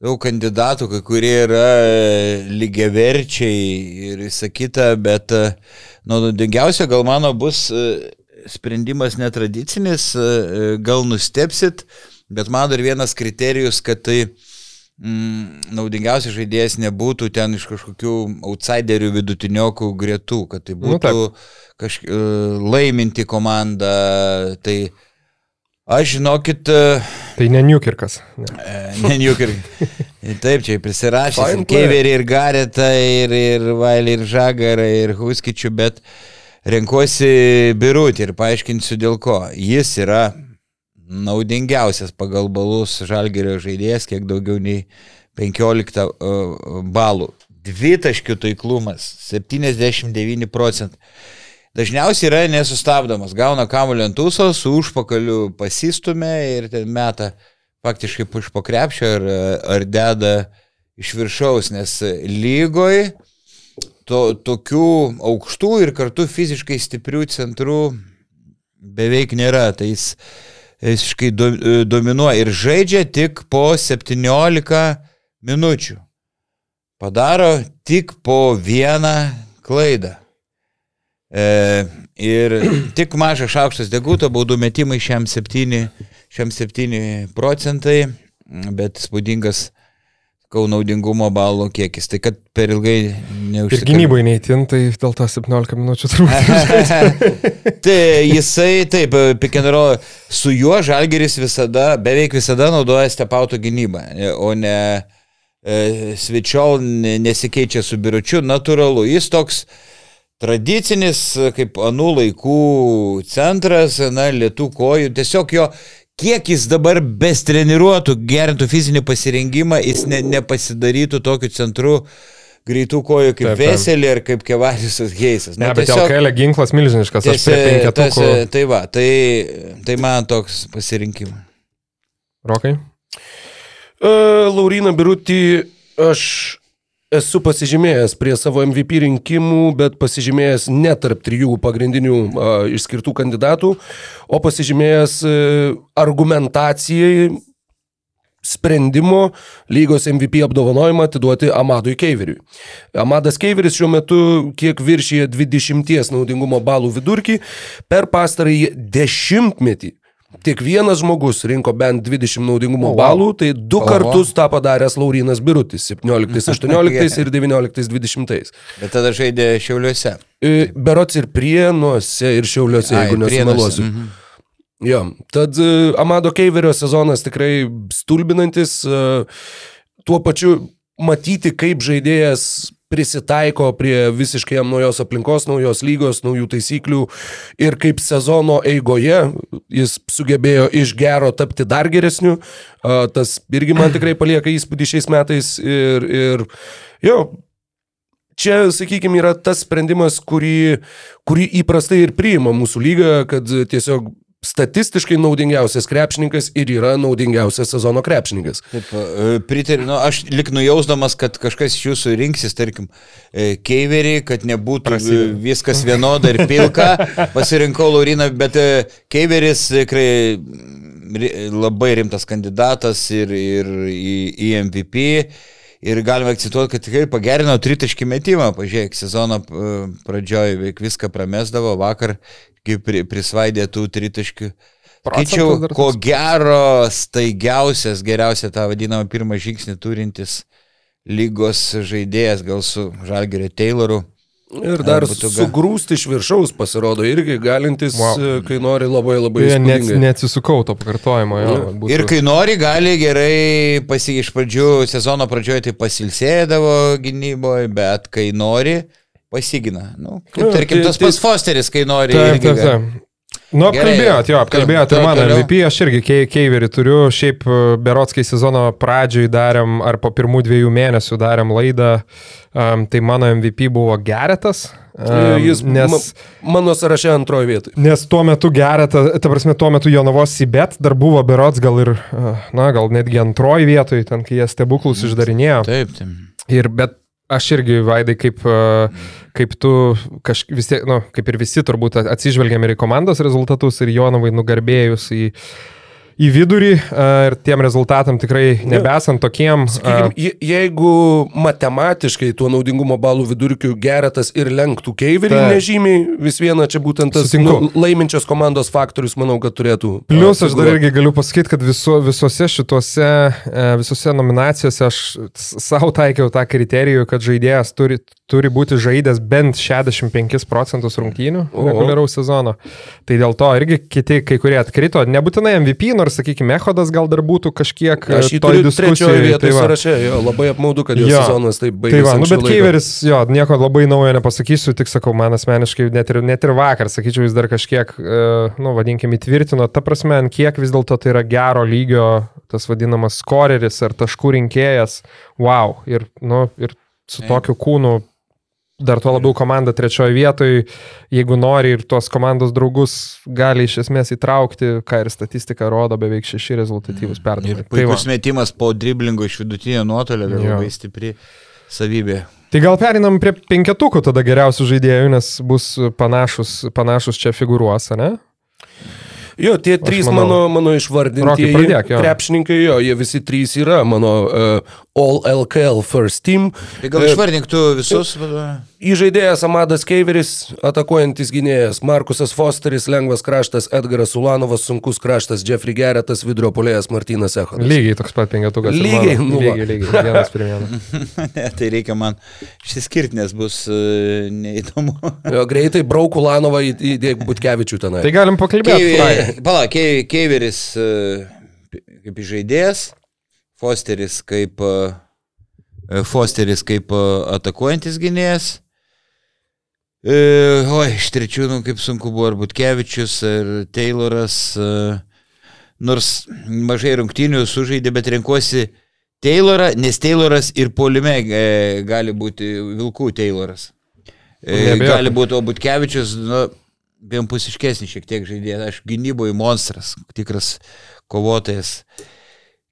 daug kandidatų, kai kurie yra e, lygiaverčiai ir visa kita, bet e, naudingiausia gal mano bus e, sprendimas netradicinis, gal nustepsit, bet man dar vienas kriterijus, kad tai mm, naudingiausias žaidėjas nebūtų ten iš kažkokių outsiderių vidutiniokų gretų, kad tai Nu, būtų kažk... e, laiminti komanda. Tai aš žinokit, e, Tai ne Newkirkas. Ne. E, Ne, ir. Taip, čia prisirašęs ir Keverį, ir Garetą, ir, ir Vailį, ir Žagarą, ir Huskičių, bet renkuosi Birutį ir paaiškinsiu dėl ko. Jis yra naudingiausias pagal balus Žalgerio žaidėjas, kiek daugiau nei 15 uh, balų. Dvitaškių taiklumas - 79 procentai. Dažniausiai yra nesustabdomas, gauna kamuolį ant tūsos, su užpakaliu pasistumė ir ten meta faktiškai iš po krepšio ar, ar deda iš viršaus, nes lygoj to, tokių aukštų ir kartu fiziškai stiprių centrų beveik nėra. Tai jis visiškai do, dominuoja ir žaidžia tik po 17 minučių. Padaro tik po vieną klaidą. E, ir tik mažas šaukštas deguto, baudų metimai šiam 7, šiam 7 procentai, bet spūdingas kau naudingumo balų kiekis. Tai kad per ilgai Ir neužsikalbėtų. gynybai neįtin, tai dėl to 17 minučių turbūt. tai jisai, taip, roll, su juo Žalgeris visada, beveik visada naudoja stepauto gynybą, o ne e, svečiol ne- nesikeičia su biručiu, natūralu. Jis toks tradicinis, kaip anų laikų centras, na, lietų kojų, tiesiog jo kiek jis dabar bestreniruotų, gerintų fizinį pasirengimą, jis ne, nepasidarytų tokiu centru greitų kojų kaip Taip. Veselį ar kaip Kevarisas Geisas. Ne, bet LKL ginklas milžiniškas, aš prie penketukų. tai va, tai, tai man toks pasirinkimas. Rokai? Uh, Laurina Birutį, aš esu pasižymėjęs prie savo MVP rinkimų, bet pasižymėjęs ne tarp trijų pagrindinių uh, išskirtų kandidatų, o pasižymėjęs uh, argumentacijai sprendimo lygos MVP apdovanojimą atiduoti Amadui Keiveriui. Amadas Keiveris šiuo metu kiek viršyje 20 naudingumo balų vidurkį per pastarąjį dešimtmetį. Tik vienas žmogus rinko bent 20 naudingumo oh, wow. balų, tai du oh, kartus tą padaręs Laurinas Birutis - 17-18 ir 19-20. Bet tada žaidė Šiauliuose. E, Berots ir Prienuose, ir Šiauliuose, jeigu Ai, Prienuose, nesumeluosiu. mhm. Jo, tad e, Amado Keiverio sezonas tikrai stulbinantis, e, tuo pačiu matyti, kaip žaidėjas prisitaiko prie visiškai jam naujos aplinkos, naujos lygos, naujų taisyklių. Ir kaip sezono eigoje jis sugebėjo iš gero tapti dar geresniu, tas irgi man tikrai palieka įspūdį šiais metais. Ir, ir jo, čia, sakykime, yra tas sprendimas, kurį, kurį įprastai ir priima mūsų lyga, kad tiesiog statistiškai naudingiausias krepšininkas ir yra naudingiausias sezono krepšininkas. Taip, e, pritariu, nu, aš lik nujausdamas, kad kažkas iš jūsų rinksis, tarkim, e, keiverį, kad nebūtų e, viskas vienoda ir pilka, pasirinkau Lauriną, bet keiveris tikrai mm, labai rimtas kandidatas ir, ir į, į MVP. Ir galime akcentuoti, kad tikrai pagerino tritaškį metimą. Pažiūrėk, sezono e, pradžioje veik viską pramesdavo, vakar prisvaidė tų tritaškių. Dar ko gero staigiausias, geriausia tą vadinamą pirmą žingsnį turintis lygos žaidėjas, gal su Žalgerio Tayloru. Ir dar sugrūsti iš viršaus pasirodo irgi galintis, Wow. wow. kai nori labai labai Beje, net, neatsisukau to pakartojimo. Jo, būtų- Ir kai nori, gali gerai pasi iš pradžių sezono pradžioje tai pasilsėdavo gynyboje, bet kai nori, pasigina. Nu, kaip, tarkim, tai- tas tai- pats Fosteris, kai nori. Taip, irgi taip, taip. Nu, apkalbėjot, jo, apkalbėjot ir mano. MVP, aš irgi kei- keiverį turiu, šiaip e, berotskai sezono pradžioj darėm, ar po pirmų dviejų mėnesių darėm laidą, um, tai mano MVP buvo Geretas. Um, Jis nes, ma, mano sąraše antroje vietoje. nes tuo metu Geretas, ta prasme, tuo metu Jonavos Sibet dar buvo berots gal ir, uh, na, gal netgi antroji vietoje, ten kai jie stebuklus išdarinėjo. Taip, taip. Ir bet aš irgi, Vaidai, kaip, e, kaip tu, kaž, vis tiek, nu, kaip ir visi turbūt atsižvelgiam ir į komandos rezultatus, ir Jonavai nugarbėjus į, į vidurį ir tiem rezultatam tikrai nebesant tokiem. Sakykim, je- jeigu matematiškai tuo naudingumo balų vidurkiu Geretas ir lenktų Keiverį Taip. nežymiai, vis viena čia būtent tas Sutinku. nu, laiminčios komandos faktorius, manau, kad turėtų. Plius aš dar irgi galiu pasakyti, kad viso, visose šituose, e, visose nominacijose aš savo taikiau tą kriterijų, kad žaidėjas turi, turi būti žaidęs bent 65 procentus rungtynių reguliaraus sezono. Tai dėl to irgi kiti kai kurie atkrito. Nebūtinai MVP, nors, sakykime, Ehodas gal dar būtų kažkiek Aš jį e, turiu trečioje vietoje tai sąraše, jo, labai apmaudu, kad jo Jo. sezonas taip Tai baigėsi. va, nu bet. Keiveris, jo, nieko labai naujo nepasakysiu, tik sakau, man asmeniškai net ir, net ir vakar, sakyčiau, jis dar kažkiek, e, nu, vadinkime, įtvirtino, ta prasme, ant kiek vis dėlto tai yra gero lygio, tas vadinamas skoreris ar taškų rinkėjas, wow, ir, nu, ir su tokiu kūnu, dar tuo labiau komanda trečioje vietoje, jeigu nori ir tuos komandos draugus gali iš esmės įtraukti, ką ir statistika rodo, beveik šeši rezultatyvus Ir perdavimai. Tai, puikus metimas po driblingo iš vidutinio nuotolio, labai stipri savybė. Tai gal perinam prie penketukų tada geriausių žaidėjų, nes bus panašus, panašus čia figūruos, ne? Jo, tie trys manau- mano, mano jo. krepšininkai, jo, jie visi trys yra mano uh, All LKL First Team. Tai gal E, išvardink tu visus. vadu- Įžaidėjas Amadas Keiveris, atakuojantis gynėjas, Markusas Fosteris, lengvas kraštas, Edgaras Ulanovas, sunkus kraštas, Jeffrey Geretas, vidurio polėjas Martinas Echodas. Lygiai toks pat penketukas. Lygiai, nu lygiai, lygiai, vienas prie vieno. ne, tai reikia man išsiskirti, nes bus uh, neįdomu. Jo, greitai brauk Ulanovą įdėk Butkevičių tenai. Tai galim pakalbėti. Keive- Pala, Kei- Keiveris uh, kaip žaidėjas, Fosteris kaip, uh, Fosteris kaip uh, atakuojantis gynėjas. E, oi, iš trečių, nu, kaip sunku buvo, ar Butkevičius, ar Tayloras. E, nors mažai rungtynių sužaidė, bet renkuosi Taylorą, nes Tayloras ir polime e, gali būti Vilkų Tayloras. E, Neabejotinai. gali būti, o Butkevičius, nu, vienpusiškesnis šiek tiek žaidėjas, aš gynyboje monstras, tikras kovotojas.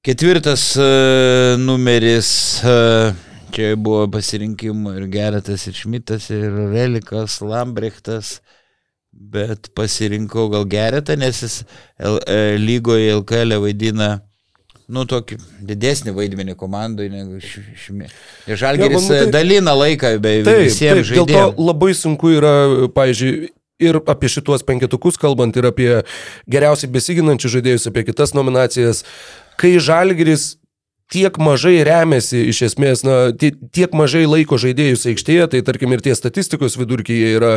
Ketvirtas e, numeris, e, čia buvo pasirinkimų ir Geretas, ir Šmitas, ir Relikas, Lambrechtas, bet pasirinkau gal Geretą, nes jis L, e, lygoje LKL vaidina nu, tokį didesnį vaidmenį komandai negu šimi. Žalgeris Jo, man, nu, tai- dalina laiką be Taip, visiems taip, dėl to žaidėjams. labai sunku yra, pavyzdžiui, ir apie šituos penketukus kalbant, ir apie geriausiai besiginančius žaidėjus, apie kitas nominacijas, kai Žalgiris tiek mažai remiasi, iš esmės, na, tie- tiek mažai laiko žaidėjus aikštėje, tai tarkim ir tie statistikos vidurkiai yra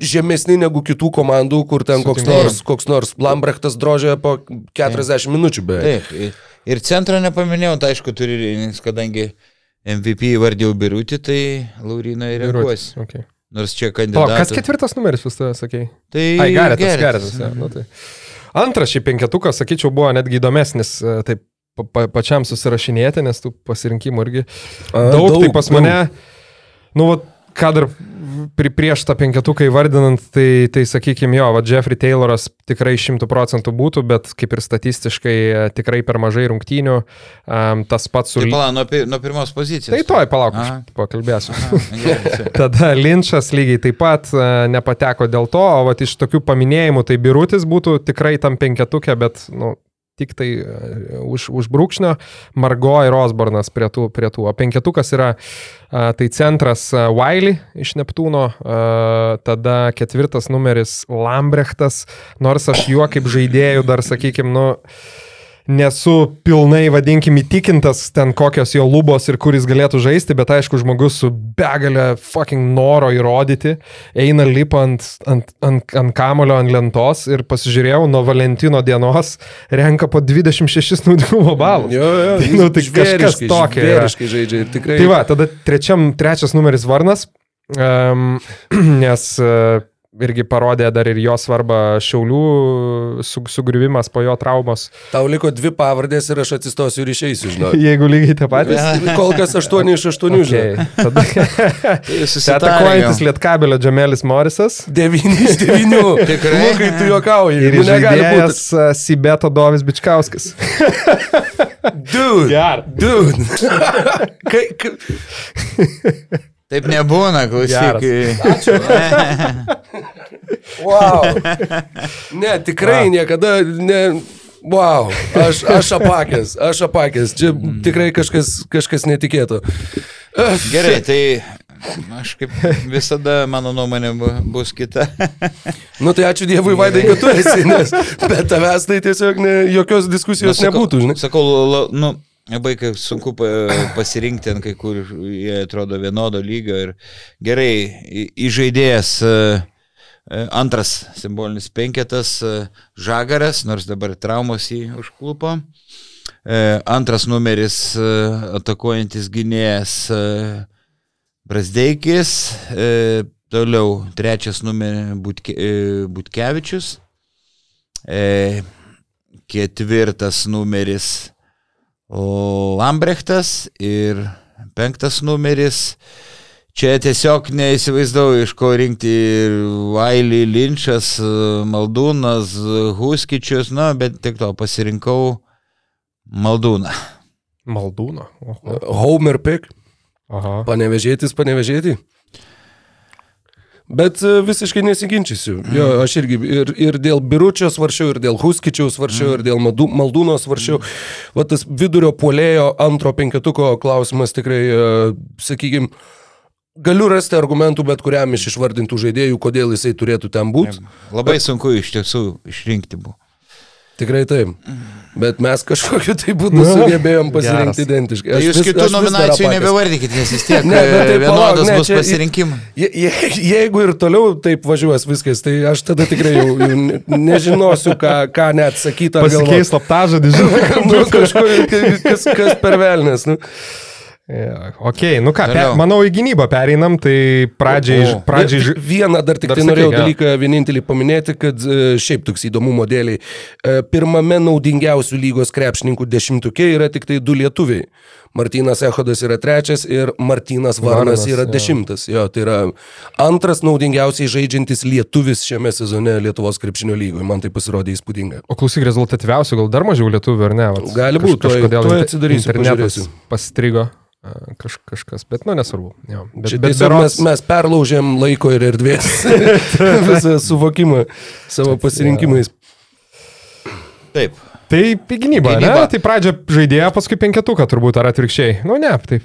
žemesni negu kitų komandų, kur ten koks nors, koks nors Lambrektas drožė po 40 minučių beveik. Taip, ir- centrą nepaminėjau, tai aišku, turi, kadangi MVP įvardėjau Birutį, tai Laurino ir reaguosi. Okay. Nors čia O, kandidatas. kas ketvirtas numeris vis tavę sakei? Tai Ai, geras, geras. Geretas. Ja, nu, tai. Antras šį penketukas, sakyčiau, buvo netgi įdomesnis, e, taip pa, pa, pačiam susirašinėti, nes tų pasirinkimų irgi daug, daug, tai pas daug. mane, nu, vat, ką dar pri, prieš tą penketuką įvardinant, tai, tai sakykime, jo, va, Jeffrey Tayloras tikrai šimtų procentų būtų, bet kaip ir statistiškai e, tikrai per mažai rungtynių, um, tas pats su... Tai pala, nuo, nuo pirmos pozicijos. Tai toj, palauk, Aha. pakalbėsiu. Aha, Tada Linčas lygiai taip pat e, nepateko dėl to, o vat, iš tokių paminėjimų tai Birutis būtų tikrai tam penketukė, bet nu, tik tai e, už, už brūkšnio, Margo ir Osbornas prie tų, prie tų. O penketukas yra e, tai centras e, Wiley iš Neptūno, tada ketvirtas numeris Lambrechtas, nors aš juo kaip žaidėjų dar, sakykime, nu nesu pilnai, vadinkim, įtikintas ten kokios jo lubos ir kur jis galėtų žaisti, bet aišku, žmogus su begalė fucking noro įrodyti, eina lipa ant, ant, ant, ant kamulio, ant lentos ir pasižiūrėjau, nuo Valentino dienos renka po 26 naudingumo balų. Jo, jo, Tai, nu, tai kažkas tokio yra. žvėriškai žaidžia ir tikrai. Tai va, tada trečiam, trečias numeris Varnas, um, nes uh, irgi parodė dar ir jo svarbą Šiaulių su, sugriuvimas po jo traumos. Tau liko dvi pavardės ir aš atsistosiu ir išeisiu, žinau. Jeigu lygiai tie patys. Kol kas 8 iš 8, žinau. Okay. Susitarę atakuojantis. Lietkabelio Džemelis Morisas 9 iš 9. Tikrai? Lukai, tu juokauji. ir Nu, žaidėjas Sibeto Dovis Bičkauskas. Dude. Ger. Dude. Kai, kai, Taip nebūna, klausyk. wow. Ne, tikrai niekada ne. Wow, aš, aš apakęs, aš apakęs. Čia tikrai kažkas, kažkas netikėto. Gerai, tai aš kaip visada, mano nuomonė bu- bus kita. Nu tai ačiū Dievui, Vaidai, kad tu esi, nes be tavęs tai tiesiog ne, jokios diskusijos Nu, sakau- nebūtų, žinai. Sakau, la, nu, labai kai sunku pa- pasirinkti, ant kai kur jie atrodo vienodo lygio ir gerai, įžaidėjas e, antras simbolinis penketas e, Žagaras, nors dabar traumos jį užklupo. E, Antras numeris e, atakuojantis gynėjas e, Brasdeikis. E, Toliau trečias numeris Butke, e, Butkevičius. E, ketvirtas numeris Lambrechtas ir penktas numeris. Čia tiesiog neįsivaizdavau, iš ko rinkti ir Vailį, Linčas, Maldūnas, Huskičius, na, bet tik to pasirinkau Maldūną. Maldūno. Oho. Homer pick, Aha. panevežėtis, panevežėti. Bet e, visiškai nesiginčysiu. Jo, aš irgi ir, ir dėl Biručio svaršiau, ir dėl Huskičiaus svaršiau, ir dėl Maldūno svaršiau. Va tas vidurio puolėjo antro penketuko klausimas tikrai, sakykime, galiu rasti argumentų bet kuriam iš išvardintų žaidėjų, kodėl jisai turėtų ten būti. Labai sunku iš tiesų išrinkti buvo. Tikrai taip. Bet mes kažkokiu tai būdu sugebėjom pasirinkti Geras. identiškai. Tai Aš jūs vis- kitų nominacijų nebevardykit, nes vis tiek Ne, bet tai e, palauk, vienodas ne, bus čia- pasirinkimai. Je, je, jeigu ir toliau taip važiuos viskas, tai aš tada tikrai jau, jau ne- nežinosiu, ką, ką net sakyti. Pasikeis slaptažodį, žinai. nu, kažkur, kas, kas per velnės. Nu. Ja, ok, nu ką, pe, manau į gynybą pereinam, tai pradžiai, O, pradžiai ži- Vieną dar tik Dar tai norėjau jo. dalyką vienintelį paminėti, kad e, šiaip toks įdomumo dėliai. e, Pirmame naudingiausių lygos krepšininkų dešimtukė yra tik tai du lietuviai. Martinas Ehodas yra trečias ir Martinas Varnas Varnas, yra jo. dešimtas. Jo, tai yra antras naudingiausiai žaidžiantis lietuvis šiame sezone Lietuvos krepšinio lygoje. Man tai pasirodė įspūdinga. O klausyk, rezultatyviausių gal dar mažiau lietuvių, ar ne? Vat, Gali būt, tuoj- kažkodėl tuoj inter- atsidarysiu, internetas pastrigo kaž, kažkas, bet nu nesvarbu. Jo. Bet, bet tiesiog mes, berods, mes perlaužėm laiko ir erdvės visą suvokimą savo pasirinkimais. Taip. Tai į gynybą, ne? Gynyba. Tai pradžia žaidėja, paskui penketuką turbūt, ar atvirkščiai. Nu ne, tai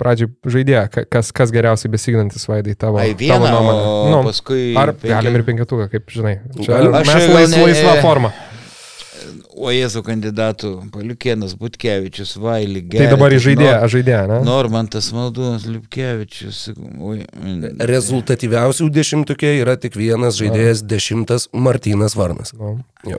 pradžia žaidėja, Ka- kas, kas geriausiai besignantis vaidai tavo, Ai, tavo vieną, nuomonę. o Nu, paskui Ar penki- galim ir penketuką, kaip žinai. Čia Galim. mes lais, ne- laisva forma. O Jėzų kandidatų, Paliukienas, Butkevičius, Vailį, Tai dabar į žaidėją, žaidėją, ne? Normantas, Maldūnas, Liupkevičius. oi, Rezultatyviausių dešimtukė yra tik vienas žaidėjas dešimtas Martinas Varnas. Nu. Jo.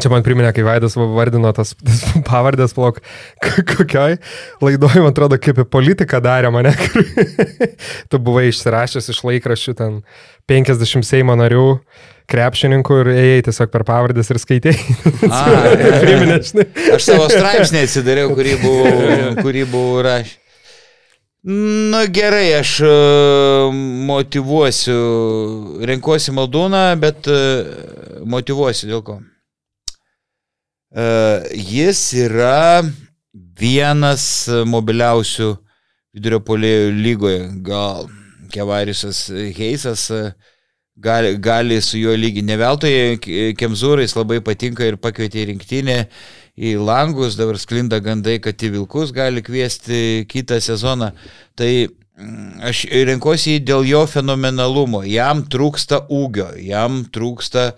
Čia man priminė, kai Vaidas va- vardino tas, tas pavardės, plauk, kokioj laidoj, man atrodo, kaip apie politiką darė mane. tu buvai išsirašęs iš laikraščių ten 50 Seimo narių, krepšininkų ir ėjai tiesiog per pavardės ir skaitėjai. Priminė, žinai. Aš savo straipsnį atsidariau, kurį buvau, kurį buvau rašęs. Na gerai, aš e, motivuosiu, renkuosi Maldūną, bet e, motivuosiu dėl ko. E, Jis yra vienas mobiliausių vidurio polėjų lygoje. Gal Kevarisas Heisas e, gali, gali su juo lygiai. Ne veltui K- Kemzūrais labai patinka ir pakvietė į rinktinę į langus, dabar sklinda gandai, kad į Vilkus gali kviesti kitą sezoną. Tai mm, aš renkuosi dėl jo fenomenalumo. Jam trūksta ūgio, jam trūksta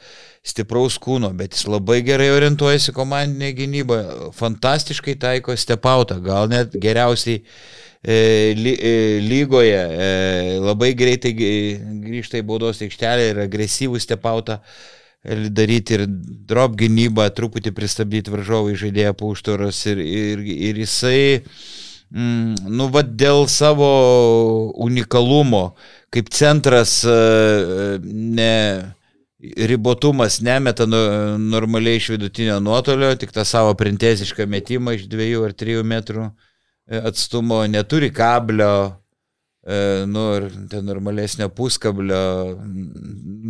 stipraus kūno, bet jis labai gerai orientuojasi komandinėje gynyboje, fantastiškai taiko stepautą, gal net geriausiai e, e, lygoje, e, labai greitai grįžta į baudos aikštelę ir agresyvų stepautą daryti ir drop gynybą, truputį pristabdyti varžovų žaidėją pauštoras ir, ir, ir jisai, mm, nu, vad dėl savo unikalumo, kaip centras ne ribotumas nemeta nu, normaliai iš vidutinio nuotolio, tik tą savo printezišką metimą iš dviejų ar trijų metrų e, atstumo, neturi kablio, e, nu, ir ten normalesnio puskablio.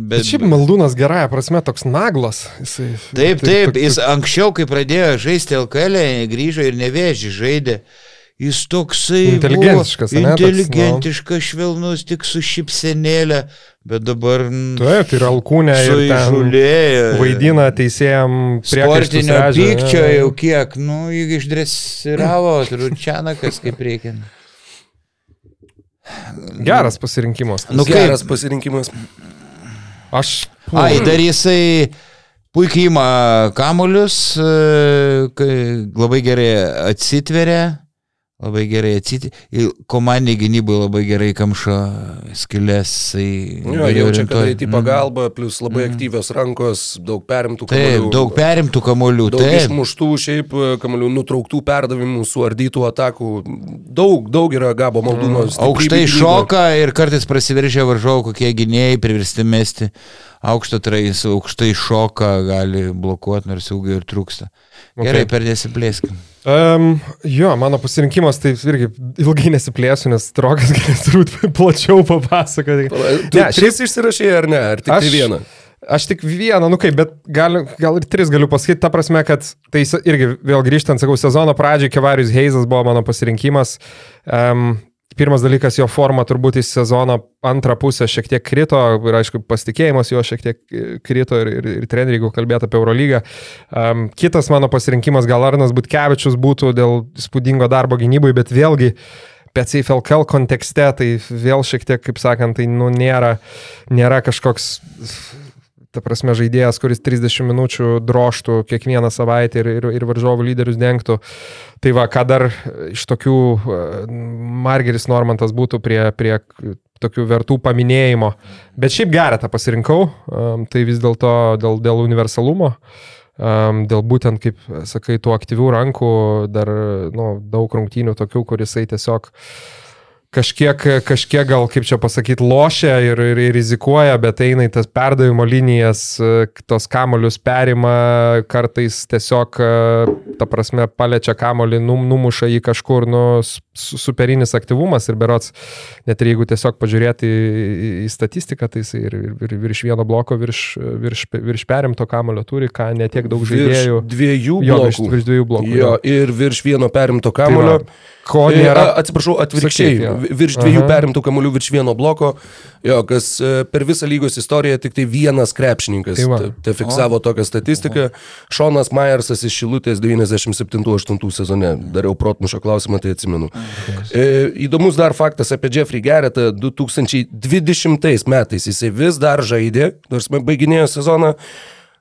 Bet šiaip Maldūnas gerąją prasme toks naglas. Jisai, Taip, taip, jis anksčiau, kai pradėjo žaisti LKL, grįžo ir nevėžį žaidė. Jis toksai Inteligentiškas, buvo, ane, toks, nu. inteligentiškas, švelnus, tik su šipsenėlė, bet dabar Taip, ir alkūnė ir ten suižulėjo. vaidina teisėjam Sportinio pykčio jau kiek, nu, jį išdresiravo, Ručianakas kaip reikia. Geras pasirinkimas. Nu, kaip- Geras pasirinkimas. Aš. Ai, dar jisai puikiai ima kamuolius, e, labai gerai atsitveria, labai gerai atsitveria, komandiniai gynybai labai gerai kamšo skilės. Jo, jaučia, kad eiti į pagalbą, plus labai aktyvios rankos, daug perimtų Taip, kamuolių. daug perimtų kamolių. Daug Taip, išmuštų šiaip e, kamalių nutrauktų perdavimų, suardytų atakų. Daug, daug yra gabo maldūno. Mm. aukštai šoka ir kartais prasiveržia varžovų kokie gynėjai, priversti mesti aukštą trais, aukštai šoka, gali blokuoti, nors ilgai ir trūksta. Gerai, Okay. per nesiplėskim. Um, jo, mano pasirinkimas, tai irgi ilgai nesiplėsiu, nes Trokas galės turbūt plačiau papasakoti. Tu Ne, tris išsirašėjai ar ne? Ar tik tai vieną? Aš tik vieną, nu kaip, bet gal, gal ir tris galiu pasakyti, ta prasme, kad tai irgi vėl grįžtant, sakau, sezono pradžiai Kevarius Heizas buvo mano pasirinkimas. Um, Pirmas dalykas, jo forma turbūt į sezono antrą pusę šiek tiek krito ir aišku, pasitikėjimas jo šiek tiek e, krito ir, ir, ir treneriai, jeigu kalbėtų apie Eurolygą. Um, kitas mano pasirinkimas gal Arnas Butkevičius būtų dėl įspūdingo darbo gynybai, bet vėlgi Bet CFLKL kontekste tai vėl šiek tiek, kaip sakant, tai nu, nėra, nėra kažkoks, ta prasme, žaidėjas, kuris 30 minučių droštų kiekvieną savaitę ir, ir, ir varžovų lyderius dengtų. Tai va, ką dar iš tokių e, Margeris Normantas būtų prie, prie tokių vertų paminėjimo. Bet šiaip gerą tą pasirinkau, um, tai vis dėlto dėl, dėl universalumo. Um, dėl būtent, kaip sakai, tų aktyvių rankų, dar nu, daug rungtynių tokių, kur jisai tiesiog kažkiek, kažkiek gal, kaip čia pasakyti, lošia ir, ir, ir rizikuoja, bet eina į tas perdavimo linijas, tos kamolius perima, kartais tiesiog, ta prasme, paliečia kamolį, num, numuša jį kažkur, nu, su- superinis aktyvumas ir berots, net ir jeigu tiesiog pažiūrėti į, į, statistiką, tai jis ir, ir, ir virš vieno bloko, virš, virš, virš perimto kamolio turi, ką netiek daug žaidėjų. Virš dviejų Jo, virš, blokų. virš dviejų blokų. Jo, ir virš vieno perimto Tai kamulio. va, Ko E, nėra. a, Atsiprašau, atvirkščiai. Jo. vi- virš dviejų Aha. perimtų kamuolių, virš vieno bloko, jo, kas e, per visą lygos istoriją tik tai vienas krepšininkas Tai te, te fiksavo tokią statistiką. Šonas Majersas iš Šilutės 97-8 sezone. Dariau protmušio klausimą, tai atsimenu. E, įdomus dar faktas apie Jeffrey Garrettą. 2020 metais jisai vis dar žaidė, nors baiginėjo sezoną.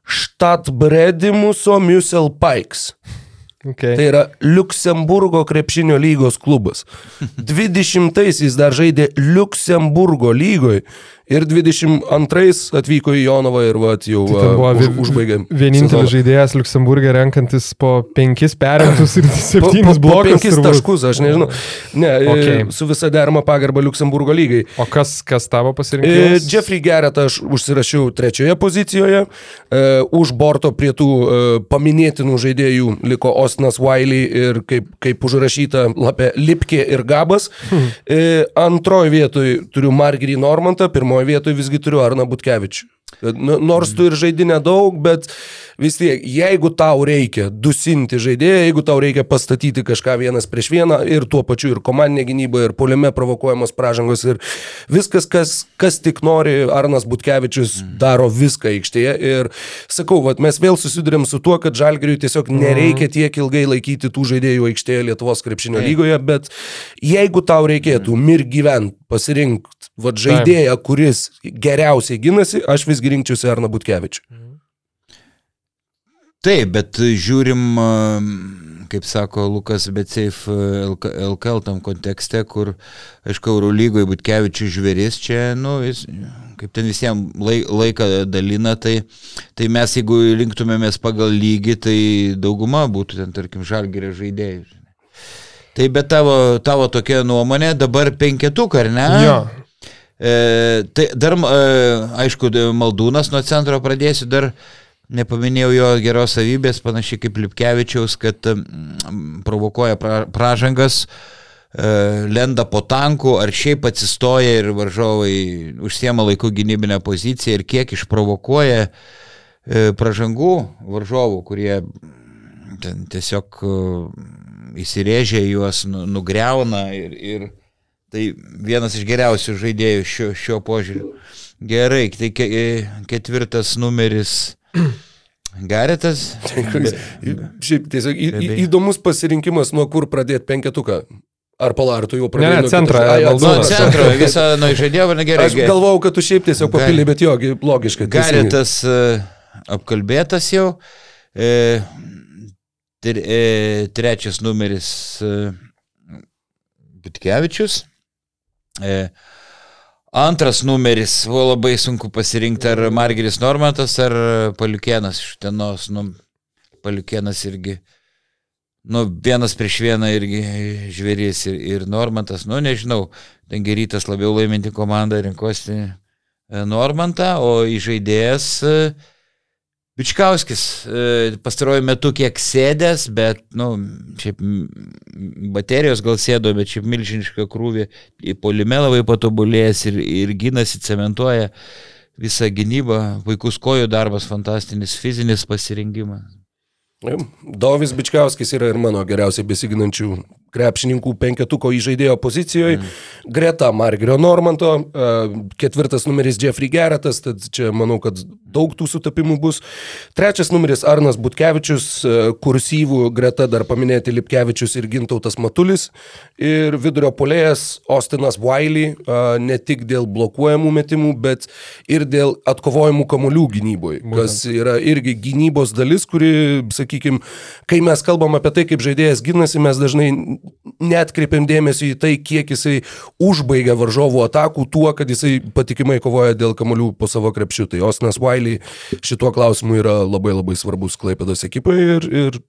Štatbredimuso Musel Pikes. Okay. Tai yra Luksemburgo krepšinio lygos klubas. 20-ais jis dar žaidė Luksemburgo lygoje ir 22-ais atvyko į Jonavą ir vat, jau Tai buvo už, užbaigė. Vienintelis sezoną. žaidėjas Luksemburgė renkantis po penkis perimtus ir Po, septynis po, po blokus. penkis turbūt. taškus, aš nežinau. Ne, Okay. okay. su visa derama pagarba Luksemburgo lygai. O kas, kas tavo E, pasirinkimas? Jeffrey Garrettą aš užsirašiau trečioje pozicijoje. E, už borto prie tų e, paminėtinų žaidėjų liko Ostinas Wiley ir kaip, kaip užrašyta lapė Lipkė ir Gabas. E, antroje vietoje turiu Margerį Normantą, pirmoje vietoje visgi turiu Arną Butkevičių. Nu, Nors tu ir žaidži nedaug, bet vis tiek, jeigu tau reikia dusinti žaidėją, jeigu tau reikia pastatyti kažką vienas prieš vieną ir tuo pačiu ir komandinė gynyba, ir poliame provokuojamos pražangos, ir viskas, kas, kas tik nori, Arnas Butkevičius daro viską aikštėje. Ir sakau, vat, mes vėl susidurėm su tuo, kad Žalgiriui tiesiog nereikia tiek ilgai laikyti tų žaidėjų aikštėje Lietuvos krepšinio lygoje, bet jeigu tau reikėtų mir gyvent, pasirinkti vat, žaidėją, kuris geriausiai ginasi, aš visgi rinkčiausi Arną Butkevičių. Taip, bet žiūrim, um, kaip sako Lukas Betseif LKL tam kontekste, kur, aišku, Eurolygoje Butkevičių žvėris čia, nu, jis, kaip ten visiems lai- laiką dalina, tai, tai mes, jeigu rinktumėmės pagal lygį, tai dauguma būtų ten, tarkim, žalgerio žaidėjų. Tai bet tavo, tavo tokia nuomonė, dabar penketuką, ar ne? Jo. E, tai dar, e, aišku, Maldūnas nuo centro pradėsiu, dar nepaminėjau jo geros savybės, panašiai kaip Lipkevičiaus, kad mm, provokuoja pra, pražangas, lenda po tankų, ar šiaip atsistoja ir varžovai užsiema laiku gynybinę poziciją ir kiek išprovokuoja e, pražangų varžovų, kurie ten tiesiog e, įsirėžia juos, nu- nugriauna ir, ir tai vienas iš geriausių žaidėjų šio, šio požiūriu. Gerai, tai ke, e, ketvirtas numeris. Garetas. Šiaip tiesiog į, į, įdomus pasirinkimas, nuo kur pradėti penketuką. Ar palar, tu jau Ne, pradėjai? ne, centrą. Nuo centro visą nuo žaidėjo, na gerai. Aš galvojau, kad tu šiaip tiesiog papildai, bet jo, gi logiškai. Garetas e, apkalbėtas jau. E, tre, e, trečias numeris e, Bitkevičius. E, antras numeris buvo labai sunku pasirinkti, ar Margeris Normantas, ar Paliukienas iš tenos. Nu, Paliukienas irgi. Nu, vienas prieš vieną irgi žvėrys ir, ir Normantas, nu nežinau, ten gerytas labiau laiminti komandą rinkosi e, Normantą, o į žaidėjas e, Bičkauskis e, pastaruoju metu kiek sėdęs, bet, nu, šiaip baterijos gal sėdo, bet šiaip milžinišką krūvį į polime labai patobulėjęs ir, ir gynasi, cementuoja visą gynybą, puikus kojų darbas, fantastinis fizinis pasirengimas. Taip. Dovis Bičkauskis yra ir mano geriausiai besiginančių krepšininkų penketuko įžaidėjo pozicijoje. Mm. Greta Margerio Normanto, e, ketvirtas numeris Jeffrey Gerratas, tad čia manau, kad daug tų sutapimų bus. Trečias numeris Arnas Butkevičius, e, kursyvų greta dar paminėti Lipkevičius ir Gintautas Matulis. Ir vidurio polėjas Ostinas Wiley, ne tik dėl blokuojamų metimų, bet ir dėl atkovojimų kamolių gynyboje, kas yra irgi gynybos dalis, kuri, sakykime, kai mes kalbam apie tai, kaip žaidėjas gynasi, mes dažnai netkreipiam dėmesį į tai, kiek jisai užbaigia varžovų atakų tuo, kad jisai patikimai kovoja dėl kamolių po savo krepšių. Tai Ostinas Wiley šituo klausimu yra labai labai svarbus Klaipėdos ekipai ir, ir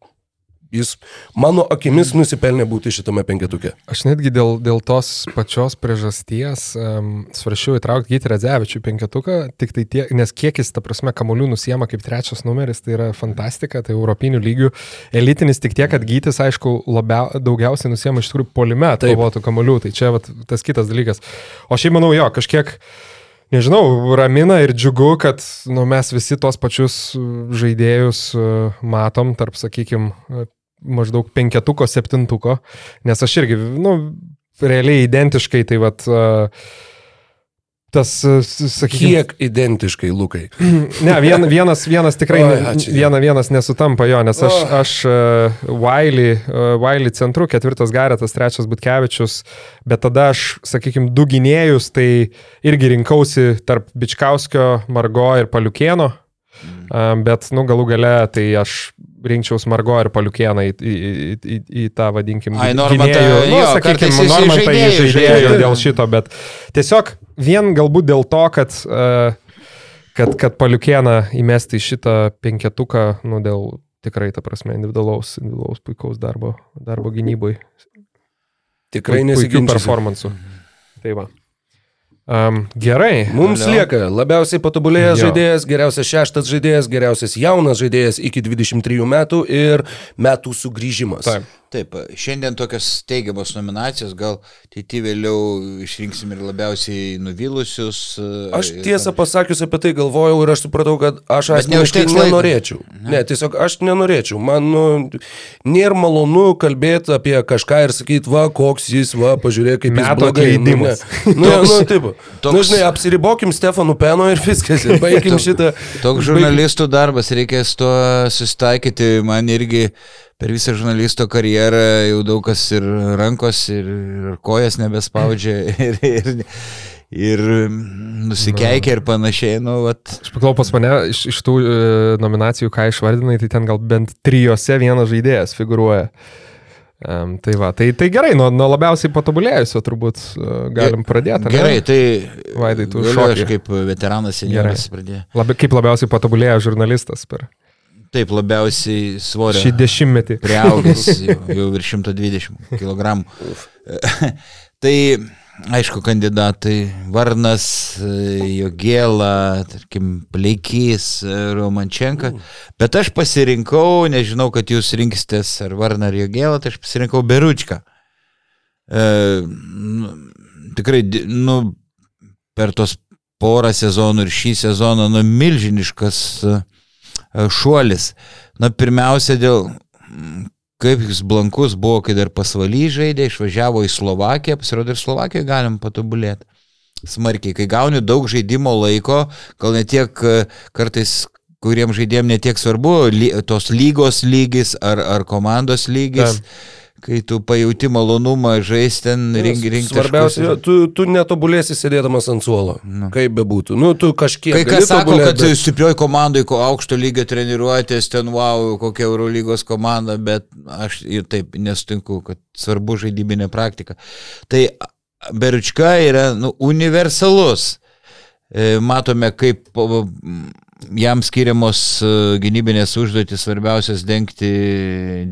jis mano akimis nusipelnė būti šitame penketuke. Aš netgi dėl, dėl tos pačios priežasties um, svaršiau įtraukti Gytį Radzevičių penketuką, tik tai tiek, nes kiekis, ta prasme, kamolių nusiema kaip trečias numeris, tai yra fantastika, tai europinių lygių elitinis, tik tiek, kad Gytis, aišku, labia, daugiausiai nusiema iš tikrųjų polime atkovotų kamolių, tai čia vat, tas kitas dalykas. O šiaip manau, jo, kažkiek Nežinau, ramina ir džiugu, kad nu, mes visi tos pačius žaidėjus uh, matom tarp, sakykime, maždaug penketuko, septintuko, nes aš irgi, nu, realiai identiškai, tai vad, uh, tas, uh, sakykime, Kiek identiškai, Lukai? Ne, vien, vienas, vienas tikrai, Oi, viena, vienas nesutampa jo, nes aš, Oh. aš uh, Wiley, uh, Wiley centru, ketvirtas Garetas, trečias Butkevičius, bet tada aš, sakykime, du gynėjus, tai irgi rinkausi tarp Bičkauskio, Margo ir Paliukėno, um, bet, nu, galų gale, tai aš rinkčiaus Margo ir Paliukėną į, į, į, į, į tą, vadinkim, Ai, Normantą, gynėjų, nu, jo, jis Normantą į žaidėjų dėl šito, bet tiesiog vien galbūt dėl to, kad uh, kad, kad paliukieną įmesti į šitą penketuką, nu, dėl tikrai, ta prasme, individualaus, individualaus puikaus darbo, darbo gynybai. Tikrai Puikių nesiginčiu. performansų. Tai va. Um, gerai. Mums Toliau. lieka labiausiai patobulėjęs žaidėjas, geriausias šeštas žaidėjas, geriausias jaunas žaidėjas iki 23 metų ir metų sugrįžimas. Taip. Taip, šiandien tokios teigiamos nominacijos, gal ateityje vėliau išrinksim ir labiausiai nuvylusius. e, Aš tiesą pasakius apie tai galvojau ir aš supratau, kad aš asmeniškai neužteks laiko. nenorėčiau. Ne, tiesiog aš nenorėčiau. Man nu, nėra malonu kalbėti apie kažką ir sakyti, va, koks jis, va, pažiūrėk, kaip jis blogai. atleidimas. Nu, ne. nu, Toks- nu, taip. toks- Nu, žinai, apsiribokim Stefanu Peno ir viskas. Ir baigim šitą. Toks žurnalistų darbas, reikės to susitaikyti. Man irgi per visą žurnalisto karjerą jau daug kas ir rankos, ir, ir kojas nebespaudžia, ir, ir, ir nusikeikia ir panašiai. Nu, vat, Aš paklau pas mane iš, iš tų e, nominacijų, ką išvardinai, tai ten gal bent trijose vienas žaidėjas figuruoja. Um, tai va, tai, tai gerai, nuo, nuo labiausiai patobulėjusio turbūt uh, galim pradėti. ar ne? Gerai, tai Vaidai, tu galiu aš kaip veteranas senjoras pradėjau. Labi, kaip labiausiai patobulėjo žurnalistas per Taip, labiausiai svorio. šį dešimtmetį. Priaugęs jau, jau virš 120 kg. tai, aišku, kandidatai Varnas, Jogėla, tarkim, Pleikys, Romančenka. Bet aš pasirinkau, nežinau, kad jūs rinksitės ar Varną ar Jogėlą, tai aš pasirinkau Beručką. e, nu, tikrai, nu, per tos porą sezonų ir šį sezoną, nu, milžiniškas e, šuolis. Na, pirmiausia, dėl kaip jis blankus buvo, kai dar pasvaly žaidė, išvažiavo į Slovakiją, pasirodė ir Slovakijoje galim patobulėti. Smarkiai, kai gauni daug žaidimo laiko, gal ne tiek e, kartais kuriem žaidėjim netiek svarbu ly, tos lygos lygis ar, ar komandos lygis, kai tu pajauti malonumą žaisti ten rinkti rink Svarbiausia, tu, tu netobulėsi sėdėdamas ant suolo. Nu. Kaip bebūtų. Nu, tu kažkiek. Kai kas sako, tobulėt, kad bet- stiprioj komandai, ko aukšto lygio treniruotės, ten wow, kokia Eurolygos komanda, bet aš ir taip nesutinku, kad svarbu žaidybinė praktika. Tai Beručka yra nu, universalus. E, Matome, kaip jam skiriamos e, gynybinės užduotis svarbiausias dengti,